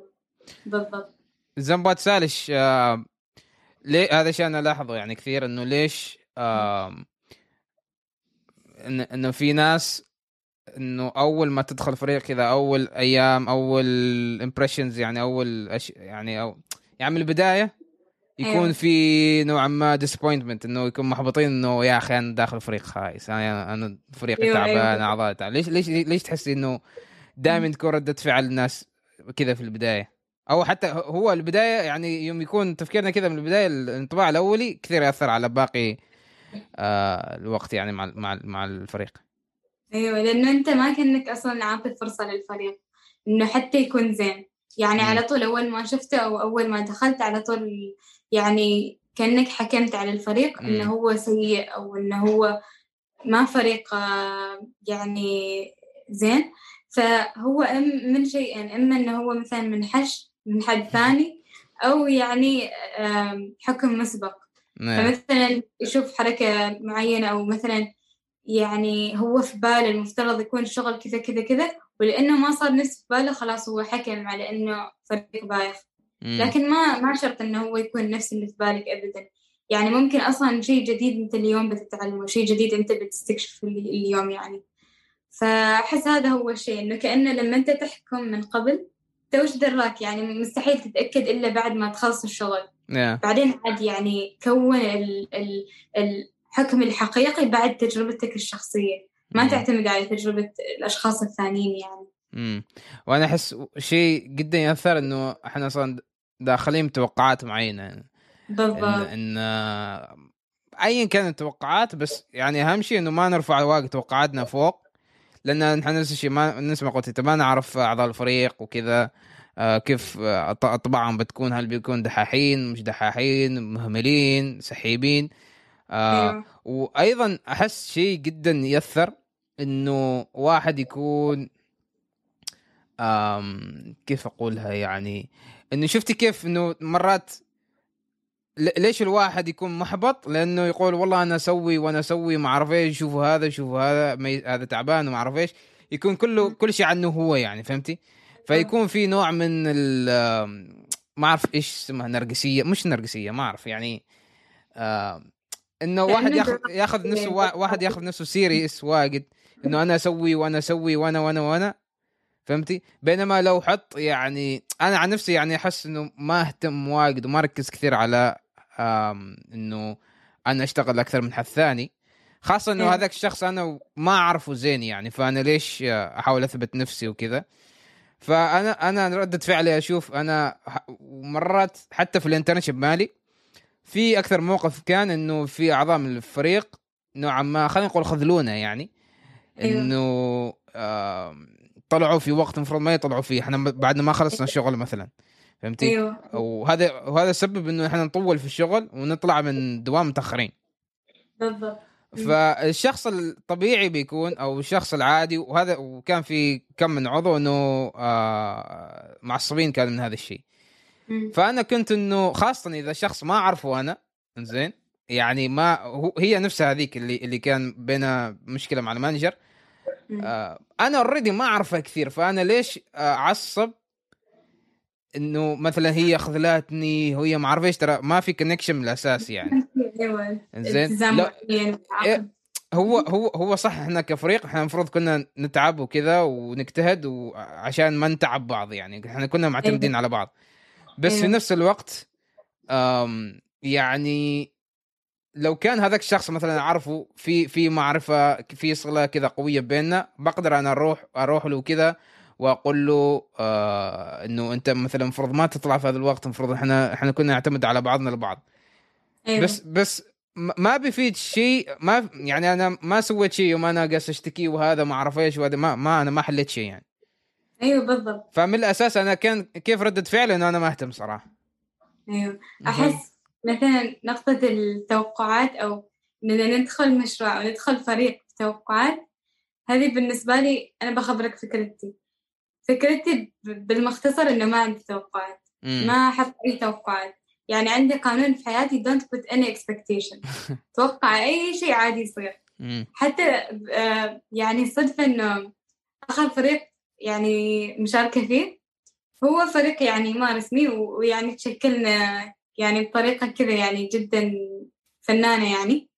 [SPEAKER 1] بالضبط.
[SPEAKER 2] زي ما تسالش آه ليه هذا الشيء أنا لاحظه يعني كثير إنه ليش إن إنه في ناس إنه أول ما تدخل فريق كذا أول أيام أول impressions يعني أول أش... يعني أو يعني من البداية يكون أيوه. في نوعا ما disappointment إنه يكون محبطين إنه يا أخي أنا داخل فريق خايس أنا أنا فريقي أيوه تعبان أيوه. اعضاء ليش ليش ليش تحسي إنه دائما تكون ردة فعل الناس كذا في البداية أو حتى هو البداية يعني يوم يكون تفكيرنا كذا من البداية الانطباع الأولي كثير يأثر على باقي آه الوقت يعني مع مع مع الفريق
[SPEAKER 1] أيوه لأنه أنت ما كأنك أصلا عاطي فرصه للفريق إنه حتى يكون زين يعني. على طول أول ما شفته أو أول ما دخلت على طول يعني كأنك حكمت على الفريق. إنه هو سيء أو إنه هو ما فريق آه، يعني زين فهو من شيئين أما إنه هو مثلا منحش من حد ثاني أو يعني حكم مسبق. نعم. فمثلا يشوف حركة معينة أو مثلا يعني هو في باله المفترض يكون الشغل كذا كذا كذا ولأنه ما صار نفس في باله خلاص هو حكم على إنه فريق بايخ. لكن ما ما شرط إنه هو يكون نفس اللي في بالك أبدا. يعني ممكن أصلا شيء جديد أنت اليوم بتتعلمه شيء جديد أنت بتستكشفه اليوم يعني. فأحس هذا هو الشيء إنه كأنه لما أنت تحكم من قبل أنت وش دراك يعني مستحيل تتأكد إلا بعد ما تخلص الشغل. Yeah. بعدين عاد يعني كون ال ال الحكم الحقيقي بعد تجربتك الشخصية. ما mm. تعتمد على تجربة الأشخاص الثانيين يعني.
[SPEAKER 2] امم وأنا أحس شيء جدا يأثر إنه إحنا أصلا داخلين بتوقعات معينة.
[SPEAKER 1] بالضبط.
[SPEAKER 2] إن, إن ايا كانت التوقعات بس يعني أهم شيء إنه ما نرفع واقع توقعاتنا فوق. لأن نحن نفس الشيء ما نفس ما قلت ما نعرف أعضاء الفريق وكذا آه كيف آه طبعا بتكون هل بيكون دحاحين مش دحاحين مهملين سحيبين آه أيوه. وأيضا أحس شيء جدا يأثر إنه واحد يكون آم كيف أقولها يعني إنه شفتي كيف إنه مرات ليش الواحد يكون محبط؟ لأنه يقول والله أنا أسوي وأنا أسوي ما أعرف إيش شوفوا هذا شوفوا هذا هذا تعبان وما أعرف إيش. يكون كله كل شيء عنه هو يعني فهمتي؟ فيكون في نوع من ال ما أعرف إيش اسمها نرجسية مش نرجسية ما أعرف يعني آه إنه واحد ياخذ ياخذ نفسه واحد ياخذ نفسه سيريس واجد إنه أنا أسوي وأنا أسوي وأنا وأنا وأنا فهمتي؟ بينما لو حط يعني أنا عن نفسي يعني أحس إنه ما أهتم واجد وما ركز كثير على إنه أنا أشتغل أكثر من حد ثاني. خاصة إنه إيه. هذاك الشخص أنا ما أعرفه زين يعني فأنا ليش أحاول أثبت نفسي وكذا؟ فأنا أنا ردة فعلي أشوف أنا مرات حتى في الانترنشيب مالي في أكثر موقف كان إنه في أعضاء من الفريق نوعا ما خلينا نقول خذلونا يعني أيوه. إنه آه طلعوا في وقت المفروض ما يطلعوا فيه. إحنا بعد ما خلصنا الشغل مثلا. فهمتي؟ أيوه. وهذا وهذا السبب إنه إحنا نطول في الشغل ونطلع من دوام متأخرين.
[SPEAKER 1] بالضبط.
[SPEAKER 2] فالشخص الطبيعي بيكون أو الشخص العادي وهذا وكان في كم من عضو إنه آه معصبين كانوا من هذا الشيء. فأنا كنت إنه خاصة إذا شخص ما أعرفه أنا زين يعني ما هو هي نفسها هذيك اللي اللي كان بينها مشكلة مع ال manager. آه أنا already ما أعرفها كثير فأنا ليش أعصب إنه مثلا هي خذلتني وهي ما اعرف إيش ترى ما في connection من الاساس يعني.
[SPEAKER 1] أيوه. زين
[SPEAKER 2] إيه، هو هو هو صح إحنا كفريق إحنا المفروض كنا نتعب وكذا ونجتهد وعشان ما نتعب بعض يعني إحنا كنا معتمدين أيوة. على بعض. بس أيوة. في نفس الوقت يعني لو كان هذاك الشخص مثلا أعرفه في في معرفة في صلة كذا قوية بيننا بقدر أنا أروح أروح له كذا وأقول له آه إنه أنت مثلا المفروض ما تطلع في هذا الوقت المفروض إحنا إحنا كنا نعتمد على بعضنا البعض أيوة. بس بس ما بيفيد شيء ما يعني أنا ما سويت شيء وما قاعد أشتكي وهذا ما أعرف إيش وهذا ما, ما أنا ما حليت شيء يعني.
[SPEAKER 1] أيوه بالضبط.
[SPEAKER 2] فمن الأساس أنا كان كيف ردة فعلي إنه أنا ما أهتم صراحة.
[SPEAKER 1] أيوه. أحس مثلا نقطة التوقعات أو اننا ندخل مشروع أو ندخل فريق توقعات هذه بالنسبة لي أنا بخبرك فكرتي. فكرتي بالمختصر إنه ما عندي توقعات. ما أحط أي توقعات. يعني عندي قانون في حياتي don't put any expectation. [LAUGHS] توقع أي شيء عادي يصير. حتى آه، يعني صدفة إنه آخر فريق يعني مشاركة فيه هو فريق يعني ما رسمي ويعني تشكلنا يعني بطريقة كذا يعني جدا فنانة يعني.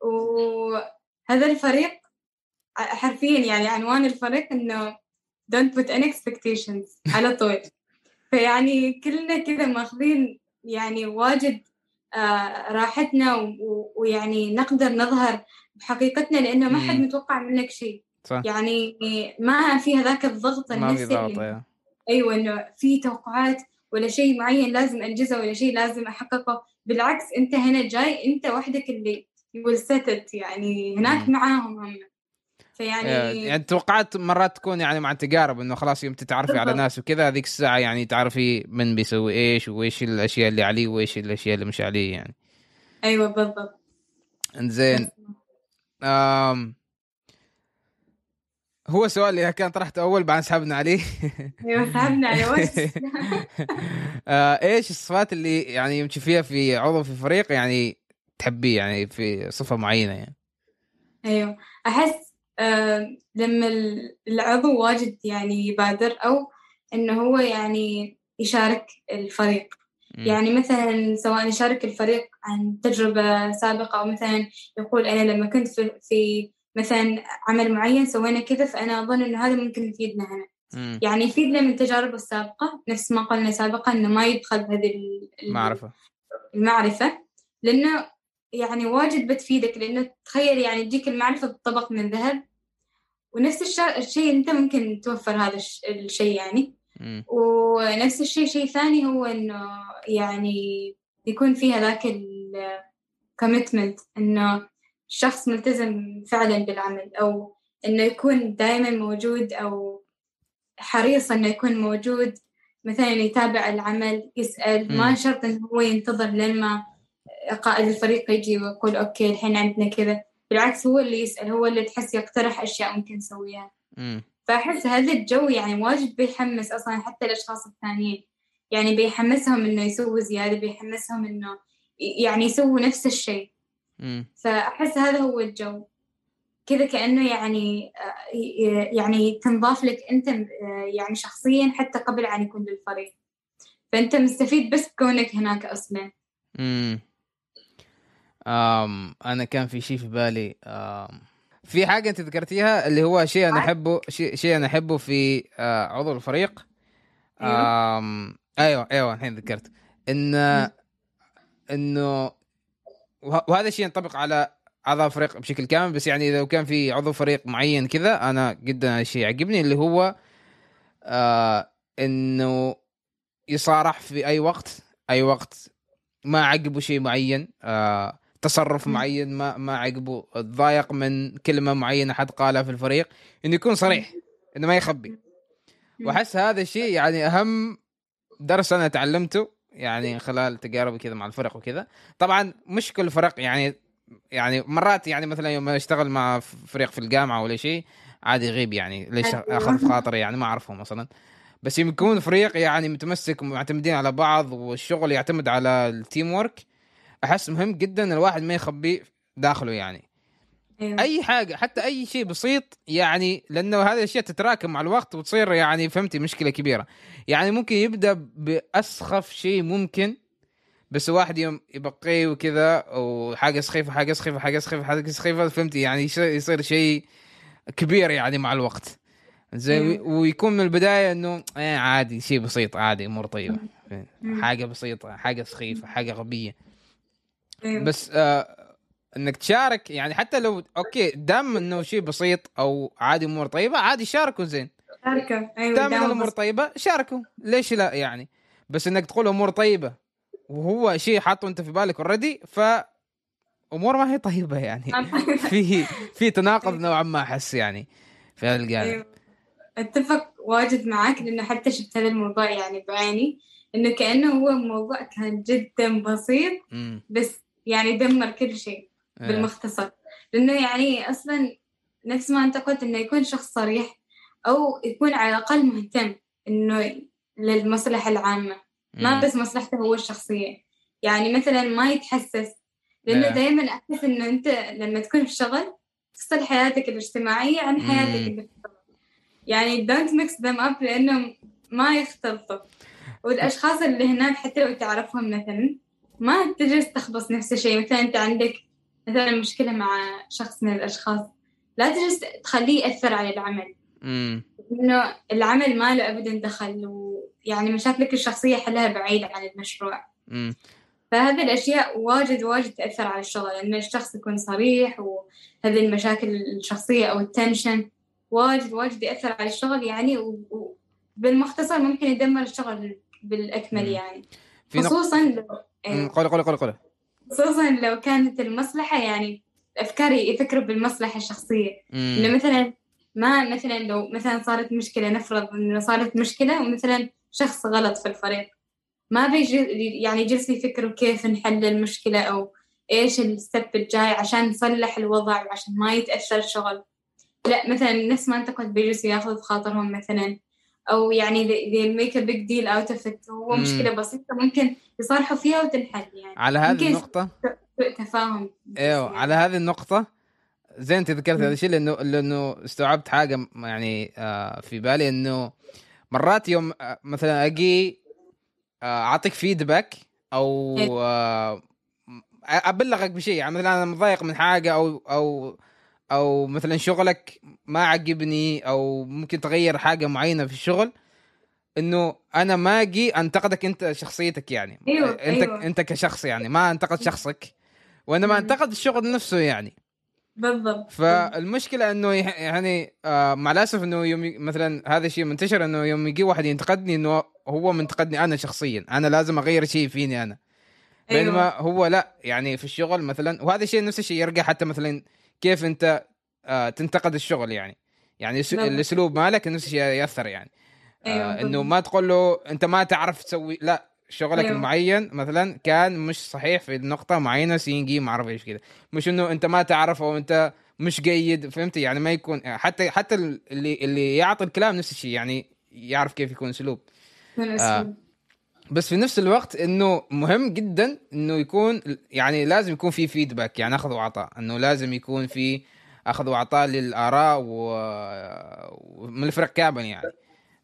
[SPEAKER 1] وهذا الفريق حرفيا يعني عنوان الفريق إنه don't put any expectations. على طول. فيعني كلنا كذا ماخذين يعني واجد آه راحتنا ويعني نقدر نظهر بحقيقتنا لأنه ما حد متوقع منك شيء. صح. يعني ما في هذاك الضغط النفسي ما في ضغط أيوه إنه في توقعات ولا شيء معين لازم أنجزه ولا شيء لازم أحققه. بالعكس أنت هنا جاي أنت وحدك اللي يقول ستت يعني هناك معاهم هم.
[SPEAKER 2] فيعني يعني توقعت مرات تكون يعني مع التجارب إنه خلاص يوم تتعرفي على ناس وكذا هذيك الساعة يعني تعرفي من بيسوي إيش وإيش الأشياء اللي عليه وإيش الأشياء اللي مش عليه يعني.
[SPEAKER 1] أيوه بالضبط.
[SPEAKER 2] إنزين. أم هو سؤال اللي كان طرحته أول بعد سحبنا عليه.
[SPEAKER 1] أيوه سحبنا عليه. [LAUGHS]
[SPEAKER 2] آه، إيش الصفات اللي يعني يمشي فيها في عضو في فريق يعني تحبيه يعني في صفة معينة يعني؟
[SPEAKER 1] أيوه أحس آه لما العضو واجد يعني يبادر أو إنه هو يعني يشارك الفريق م. يعني مثلا سواء يشارك الفريق عن تجربة سابقة أو مثلا يقول أنا لما كنت في, في مثلا عمل معين سوينا كذا فأنا أظن إنه هذا ممكن يفيدنا هنا مم. يعني يفيدنا من تجاربه السابقة نفس ما قلنا سابقا إنه ما يدخل بهذه
[SPEAKER 2] المعرفة
[SPEAKER 1] المعرفة لأنه يعني واجد بتفيدك لأنه تخيل يعني تجيك المعرفة بطبق من ذهب. ونفس الشيء أنت ممكن توفر هذا الشيء يعني. ونفس الشيء شيء ثاني هو إنه يعني يكون فيها ذاك ال commitment إنه شخص ملتزم فعلا بالعمل أو إنه يكون دائما موجود أو حريص إنه يكون موجود. مثلا يتابع العمل يسأل. ما شرط إنه هو ينتظر لين ما قائد الفريق يجي ويقول okay الحين عندنا كذا. بالعكس هو اللي يسأل هو اللي تحس يقترح أشياء ممكن نسويها. فأحس هذا الجو يعني واجد بيحمس أصلا حتى الأشخاص الثانيين. يعني بيحمسهم إنه يسووا زيادة بيحمسهم إنه يعني يسووا نفس الشيء. فأحس هذا هو الجو. كذا كأنه يعني يعني تنضاف لك أنت يعني شخصيا حتى قبل أن يكون للفريق فأنت مستفيد بس بكونك هناك أصلا.
[SPEAKER 2] أم أنا كان في شيء في بالي أم في حاجة أنت ذكرتيها اللي هو شيء أنا أحبه شيء شيء أنا أحبه في آه، عضو الفريق. أيوه. أم أيوه أيوه الحين ذكرت. إن إنه وهذا الشيء ينطبق على أعضاء الفريق بشكل كامل بس يعني إذا كان في عضو فريق معين كذا أنا جدا شيء يعجبني اللي هو آه إنه يصارح في أي وقت أي وقت ما عجبه شيء معين. آه تصرف معين ما ما عجبه تضايق من كلمة معينة حد قالها في الفريق إنه يكون صريح إنه ما يخبي. وأحس هذا الشيء يعني أهم درس أنا تعلمته يعني خلال تجاربي كذا مع الفرق وكذا. طبعا مش كل فرق يعني يعني مرات يعني مثلا يوم أشتغل مع فريق في الجامعة ولا شيء عادي يغيب يعني ليش أخذ في خاطري يعني ما أعرفهم مثلا بس يكون فريق يعني متمسك ومعتمدين على بعض والشغل يعتمد على التيم ورك أحس مهم جدا الواحد ما يخبي داخله يعني. أيوة. أي حاجة حتى أي شيء بسيط يعني لأنه هذه الأشياء تتراكم مع الوقت وتصير يعني فهمتي مشكلة كبيرة. يعني ممكن يبدأ بأسخف شيء ممكن بس واحد يوم يبقيه وكذا وحاجة سخيفة حاجة سخيفة حاجة سخيفة حاجة سخيفة فهمتي يعني يصير شيء كبير يعني مع الوقت. زي ويكون من البداية إنه إيه عادي شيء بسيط عادي أمور طيبة. حاجة بسيطة حاجة سخيفة حاجة غبية. بس آه إنك تشارك يعني حتى لو okay دام إنه شيء بسيط أو عادي أمور طيبة عادي شاركوا زين.
[SPEAKER 1] شاركوا.
[SPEAKER 2] أيوه دام الأمور طيبة شاركوا. ليش لا يعني؟ بس إنك تقول أمور طيبة وهو شيء حاطه أنت في بالك already ف امور ما هي طيبة يعني. [LAUGHS] [LAUGHS] في في تناقض نوعا ما أحس يعني في هذا الجانب أيوة.
[SPEAKER 1] أتفق واجد معك لأنه حتى شفت هذا الموضوع يعني بعيني إنه كأنه هو موضوع كان جدا بسيط بس يعني دمر كل شيء إيه. بالمختصر. لأنه يعني أصلا نفس ما أنت قلت إنه يكون شخص صريح أو يكون على الأقل مهتم إنه للمصلحة العامة. ما بس مصلحته هو الشخصية. يعني مثلا ما يتحسس. لأنه دائما أحس إنه أنت لما تكون في شغل تفصل حياتك الاجتماعية عن حياتك اللي يعني don't mix them up لأنهم ما يختلطوا. والأشخاص اللي هناك حتى لو تعرفهم مثلا ما تجلس تخبص نفس الشيء. مثلا أنت عندك مثلا مشكلة مع شخص من الأشخاص لا تجلس تخليه يأثر على العمل. إنه العمل ما له أبدا دخل ويعني مشاكلك الشخصية حلها بعيد عن المشروع.
[SPEAKER 2] مم.
[SPEAKER 1] فهذه الأشياء واجد واجد تأثر على الشغل. إن الشخص يكون صريح وهذه المشاكل الشخصية أو التنشن واجد واجد يأثر على الشغل يعني وبالمختصر ممكن يدمر الشغل بالأكمل يعني. خصوصا لو.
[SPEAKER 2] قولي قولي قولي قولي.
[SPEAKER 1] خصوصا لو كانت المصلحة يعني الأفكار يفكروا بالمصلحة الشخصية. إنه مثلا ما مثلا لو مثلا صارت مشكلة نفرض إنه صارت مشكلة ومثلا شخص غلط في الفريق. ما بيجي يعني جلس يفكروا كيف نحل المشكلة أو إيش الستب الجاي عشان نصلح الوضع وعشان ما يتأثر الشغل لا مثلا نفس ما انتقد بيجلسوا ياخذوا خاطرهم مثلا. أو يعني they make a big deal out of it هو مم. مشكلة بسيطة ممكن يصارحوا فيها وتنحل يعني
[SPEAKER 2] على هذه النقطة
[SPEAKER 1] تفاهم
[SPEAKER 2] إيوه يعني. على هذه النقطة زين أنت ذكرت هذا الشيء لأنه لأنه استوعبت حاجة يعني آه في بالي إنه مرات يوم آه مثلا أجي آه أعطيك فيدباك أو إيه. آه أبلغك بشيء يعني مثلا أنا مضايق من حاجة أو أو أو مثلا شغلك ما عجبني أو ممكن تغير حاجة معينة في الشغل إنه أنا ما أجي أنتقدك أنت شخصيتك يعني
[SPEAKER 1] أيوة.
[SPEAKER 2] أنت
[SPEAKER 1] أيوة.
[SPEAKER 2] أنت كشخص يعني ما أنتقد شخصك وإنما أنتقد الشغل نفسه يعني
[SPEAKER 1] بالضبط
[SPEAKER 2] فالمشكلة إنه يعني آه مع الأسف إنه يوم مثلا هذا الشيء منتشر إنه يوم يجي واحد ينتقدني إنه هو منتقدني أنا شخصيا أنا لازم أغير شيء فيني أنا بينما أيوة. هو لا يعني في الشغل مثلا وهذا الشيء نفس الشيء يرجع حتى مثلا كيف انت آه تنتقد الشغل يعني. يعني الأسلوب مالك نفس الشيء يأثر يعني. آه أيوة. انه ما تقول له انت ما تعرف تسوي لا شغلك أيوة. المعين مثلا كان مش صحيح في النقطة معينة سين جي ما أعرف إيش كذا مش إنه انت ما تعرف أو انت مش جيد فهمت؟ يعني ما يكون حتى حتى اللي اللي يعطي الكلام نفس الشيء يعني يعرف كيف يكون أسلوب.
[SPEAKER 1] آه
[SPEAKER 2] بس في نفس الوقت إنه مهم جدا إنه يكون يعني لازم يكون في فيدباك يعني أخذ وعطاء إنه لازم يكون في أخذ وعطاء للآراء ومن الفرق كامل يعني.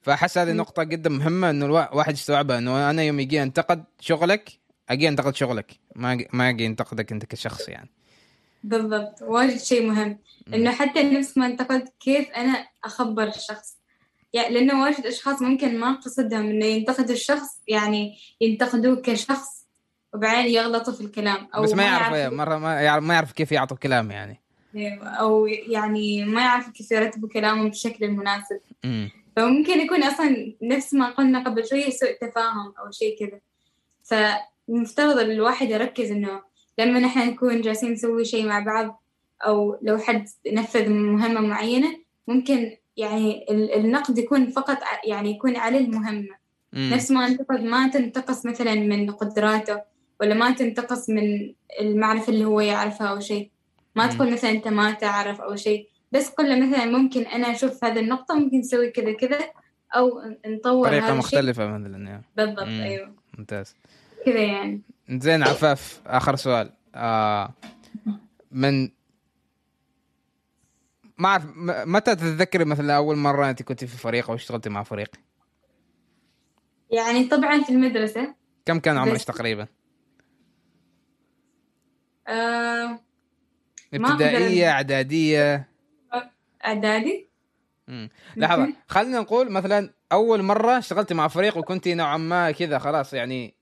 [SPEAKER 2] فاحس هذه النقطة جدا مهمة إنه الواحد يستوعبها إنه أنا يوم يجي أنتقد شغلك أجي أنتقد شغلك. ما ما أجي أنتقدك أنت كشخص يعني.
[SPEAKER 1] بالضبط. واجد شيء مهم. إنه حتى نفس ما انتقد كيف أنا أخبر الشخص يعني لأنه واجد أشخاص ممكن ما قصدهم إنه ينتقدوا الشخص يعني ينتقدوه كشخص وبعدين يغلطوا في الكلام
[SPEAKER 2] أو بس ما يعرف مرة ما يعرف, ما يعرف كيف يعطوا كلام يعني.
[SPEAKER 1] أيوة، أو يعني ما يعرف كيف يرتبوا كلامهم بالشكل المناسب
[SPEAKER 2] م.
[SPEAKER 1] فممكن يكون أصلا نفس ما قلنا قبل شوية سوء تفاهم أو شيء كذا. فمفترض الواحد يركز إنه لما نحن نكون جالسين نسوي شيء مع بعض أو لو حد نفذ مهمة معينة ممكن يعني النقد يكون فقط يعني يكون على المهمة.
[SPEAKER 2] مم.
[SPEAKER 1] نفس ما انتقد ما تنتقص مثلا من قدراته ولا ما تنتقص من المعرفة اللي هو يعرفها أو شيء. ما تقول مثلا أنت ما تعرف أو شيء. بس قل مثلا ممكن أنا أشوف هذه النقطة ممكن نسوي كذا كذا أو نطور
[SPEAKER 2] طريقة مختلفة مثلا يعني
[SPEAKER 1] بالضبط مم. أيوه.
[SPEAKER 2] ممتاز.
[SPEAKER 1] كذا يعني.
[SPEAKER 2] زين عفاف آخر سؤال. آه من ما أعرف متى تتذكري مثلا أول مرة أنت كنت في فريق أو اشتغلتي مع فريق؟
[SPEAKER 1] يعني طبعا في المدرسة
[SPEAKER 2] كم كان عمرك تقريبا؟
[SPEAKER 1] آه
[SPEAKER 2] ابتدائية إعدادية
[SPEAKER 1] إعدادي
[SPEAKER 2] لحظة خلينا نقول مثلا أول مرة اشتغلت مع فريق وكنت نوعا ما كذا خلاص يعني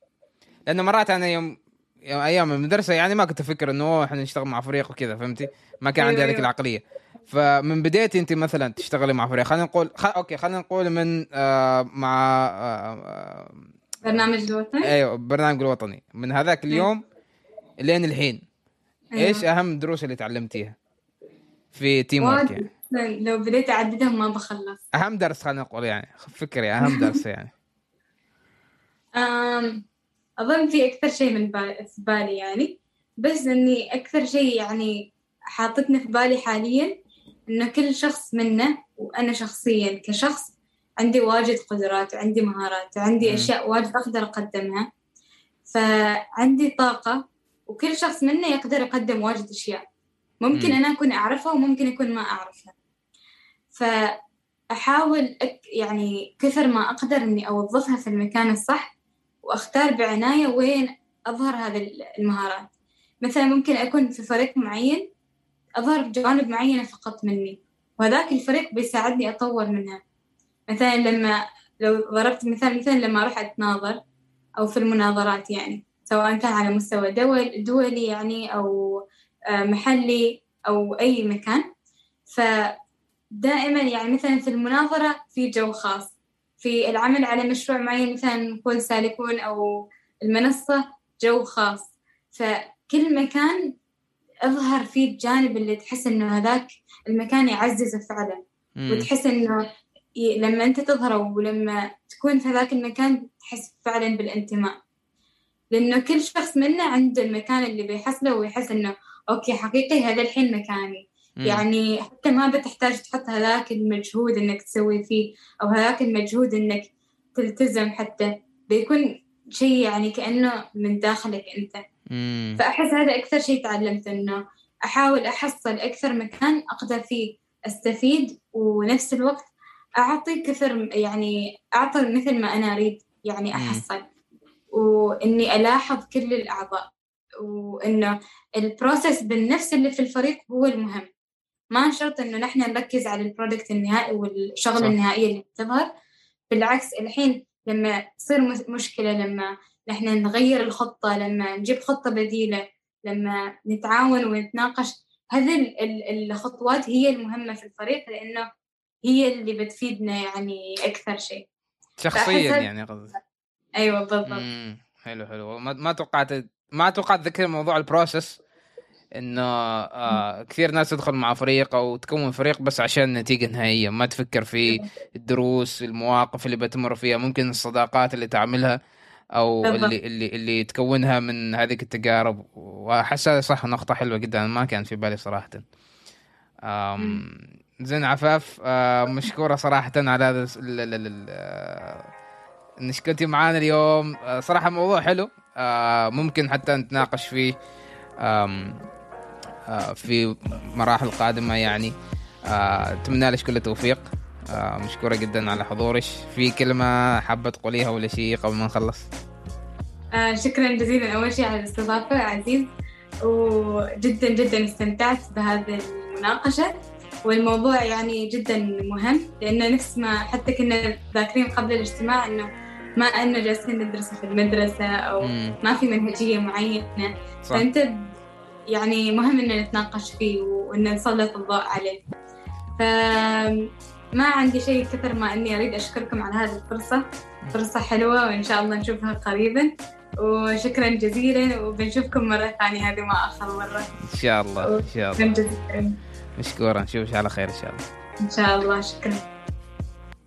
[SPEAKER 2] لأنه مرات أنا يوم أيام المدرسة يعني ما كنت أفكر إنه إحنا نشتغل مع فريق وكذا فهمتي؟ ما كان عندي أيوة، هذيك أيوة. العقلية فمن بدايتي انت مثلا تشتغلي مع فريق خلينا نقول خ... okay خلينا نقول من آه مع آه
[SPEAKER 1] آه برنامج الوطني؟
[SPEAKER 2] أيوه برنامج الوطني. من هذاك اليوم لين الحين. أيوة. إيش أهم الدروس اللي تعلمتيها في teamwork يعني؟
[SPEAKER 1] لو بديت أعددهم ما بخلص.
[SPEAKER 2] أهم درس خلينا نقول يعني فكري أهم درس يعني. [LAUGHS] [LAUGHS]
[SPEAKER 1] أظن في أكثر شيء من بالي في بالي يعني بس إني أكثر شيء يعني حاطتني في بالي حاليا إنه كل شخص منا وأنا شخصيا كشخص عندي واجد قدرات وعندي مهارات وعندي أشياء واجد أقدر أقدمها. فعندي طاقة وكل شخص منا يقدر يقدم واجد أشياء. ممكن أنا أكون أعرفها وممكن أكون ما أعرفها. فأحاول أك يعني كثر ما أقدر إني أوظفها في المكان الصح وأختار بعناية وين أظهر هذه المهارات. مثلا ممكن أكون في فريق معين أظهر جوانب معينة فقط مني وهذاك الفريق بيساعدني أطور منها. مثلا لما لو ضربت مثال مثلا لما أروح أتناظر أو في المناظرات يعني سواء كان على مستوى دول دولي يعني أو آه، محلي أو أي مكان. فدائما يعني مثلا في المناظرة في جو خاص. في العمل على مشروع معين مثلا نقول سالكون أو المنصة جو خاص. فكل مكان أظهر فيه الجانب اللي تحس إنه هذاك المكان يعززه فعلا. وتحس إنه لما أنت تظهره ولما تكون في هذاك المكان تحس فعلا بالانتماء. لأنه كل شخص منا عنده المكان اللي بيحس له ويحس إنه أوكي حقيقي هذا الحين مكاني. مم. يعني حتى ما بتحتاج تحط هذاك المجهود إنك تسوي فيه أو هذاك المجهود إنك تلتزم حتى. بيكون شيء يعني كأنه من داخلك مم. فأحس هذا أكثر شيء تعلمت إنه أحاول أحصل أكثر مكان أقدر فيه أستفيد ونفس الوقت أعطي كثر يعني أعطي مثل ما أنا أريد يعني أحصل وإني ألاحظ كل الأعضاء وإنه البروسيس بالنفس اللي في الفريق هو المهم. ما شرط إنه نحن نركز على البرودكت النهائي والشغل صح. النهائية اللي بتظهر بالعكس الحين لما تصير مشكلة لما نحن نغير الخطة لما نجيب خطة بديلة لما نتعاون ونتناقش. هذه الخطوات هي المهمة في الفريق لأنه هي اللي بتفيدنا يعني أكثر شيء.
[SPEAKER 2] شخصيا يعني قصدي
[SPEAKER 1] أيوة بالضبط.
[SPEAKER 2] حلو حلو. ما ما توقعت ما توقعت ذكر موضوع البروسس إنه آه كثير ناس تدخل مع فريق أو تكون فريق بس عشان النتيجه النهائيه ما تفكر في الدروس المواقف اللي بتمر فيها ممكن الصداقات اللي تعملها. أو اللي اللي اللي تكونها من هذه التجارب. واحس هذا صح نقطة حلوة جدا. ما كان في بالي صراحة. زين عفاف آه مشكورة صراحة على هذا انك كنتي معانا اليوم. آه صراحة موضوع حلو. آه ممكن حتى نتناقش فيه آه، في مراحل قادمة يعني. آه، أتمنى لك كل التوفيق. آه، مشكورة جدا على حضورك. في كلمة حابة تقوليها ولا شيء قبل ما نخلص؟
[SPEAKER 1] شكرا جزيلا أول شيء على الاستضافة عزيز. وجدا جدا استمتعت بهذه المناقشة. والموضوع يعني جدا مهم لأنه نفس ما حتى كنا ذاكرين قبل الاجتماع إنه ما أنه جالسين ندرس في المدرسة أو مم. ما في منهجية معينة. صح. فأنت يعني مهم إن نتناقش فيه وإن نسلط الضوء عليه. فما عندي شيء كثر ما إني أريد أشكركم على هذه الفرصة. فرصة حلوة وإن شاء الله نشوفها قريبا. وشكرا جزيلا وبنشوفكم مرة ثانية هذه ما آخر مرة.
[SPEAKER 2] إن شاء الله إن شاء الله. جزيلا. مشكورا نشوفك على خير إن شاء الله.
[SPEAKER 1] إن شاء الله شكرا.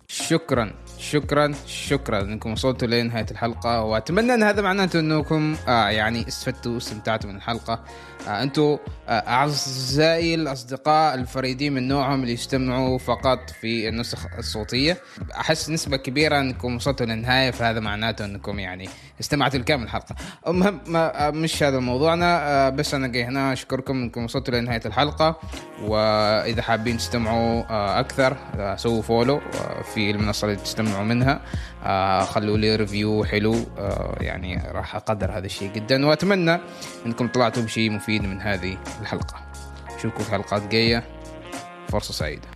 [SPEAKER 2] شكرا شكرا شكرا. إنكم وصلتوا لنهاية الحلقة وأتمنى إن هذا معناته إنكم آه يعني استفدتوا واستمتعتوا من الحلقة. أنتم آه اعزائي الاصدقاء الفريدين من نوعهم اللي يستمعوا فقط في النسخ الصوتية. أحس نسبة كبيرة إنكم وصلتوا للنهاية فهذا معناته إنكم يعني استمعتوا لكامل الحلقة. المهم آه، مش هذا موضوعنا آه بس أنا جاي هنا أشكركم إنكم وصلتوا لنهاية الحلقة. وإذا حابين تستمعوا آه أكثر آه سووا follow آه في المنصة اللي تستمعوا منها. آه خلوا لي review حلو. آه يعني راح أقدر هذا الشيء جدا وأتمنى إنكم طلعتوا بشيء مفيد من هذه الحلقة. أشوفكم في حلقات جاية. فرصة سعيدة.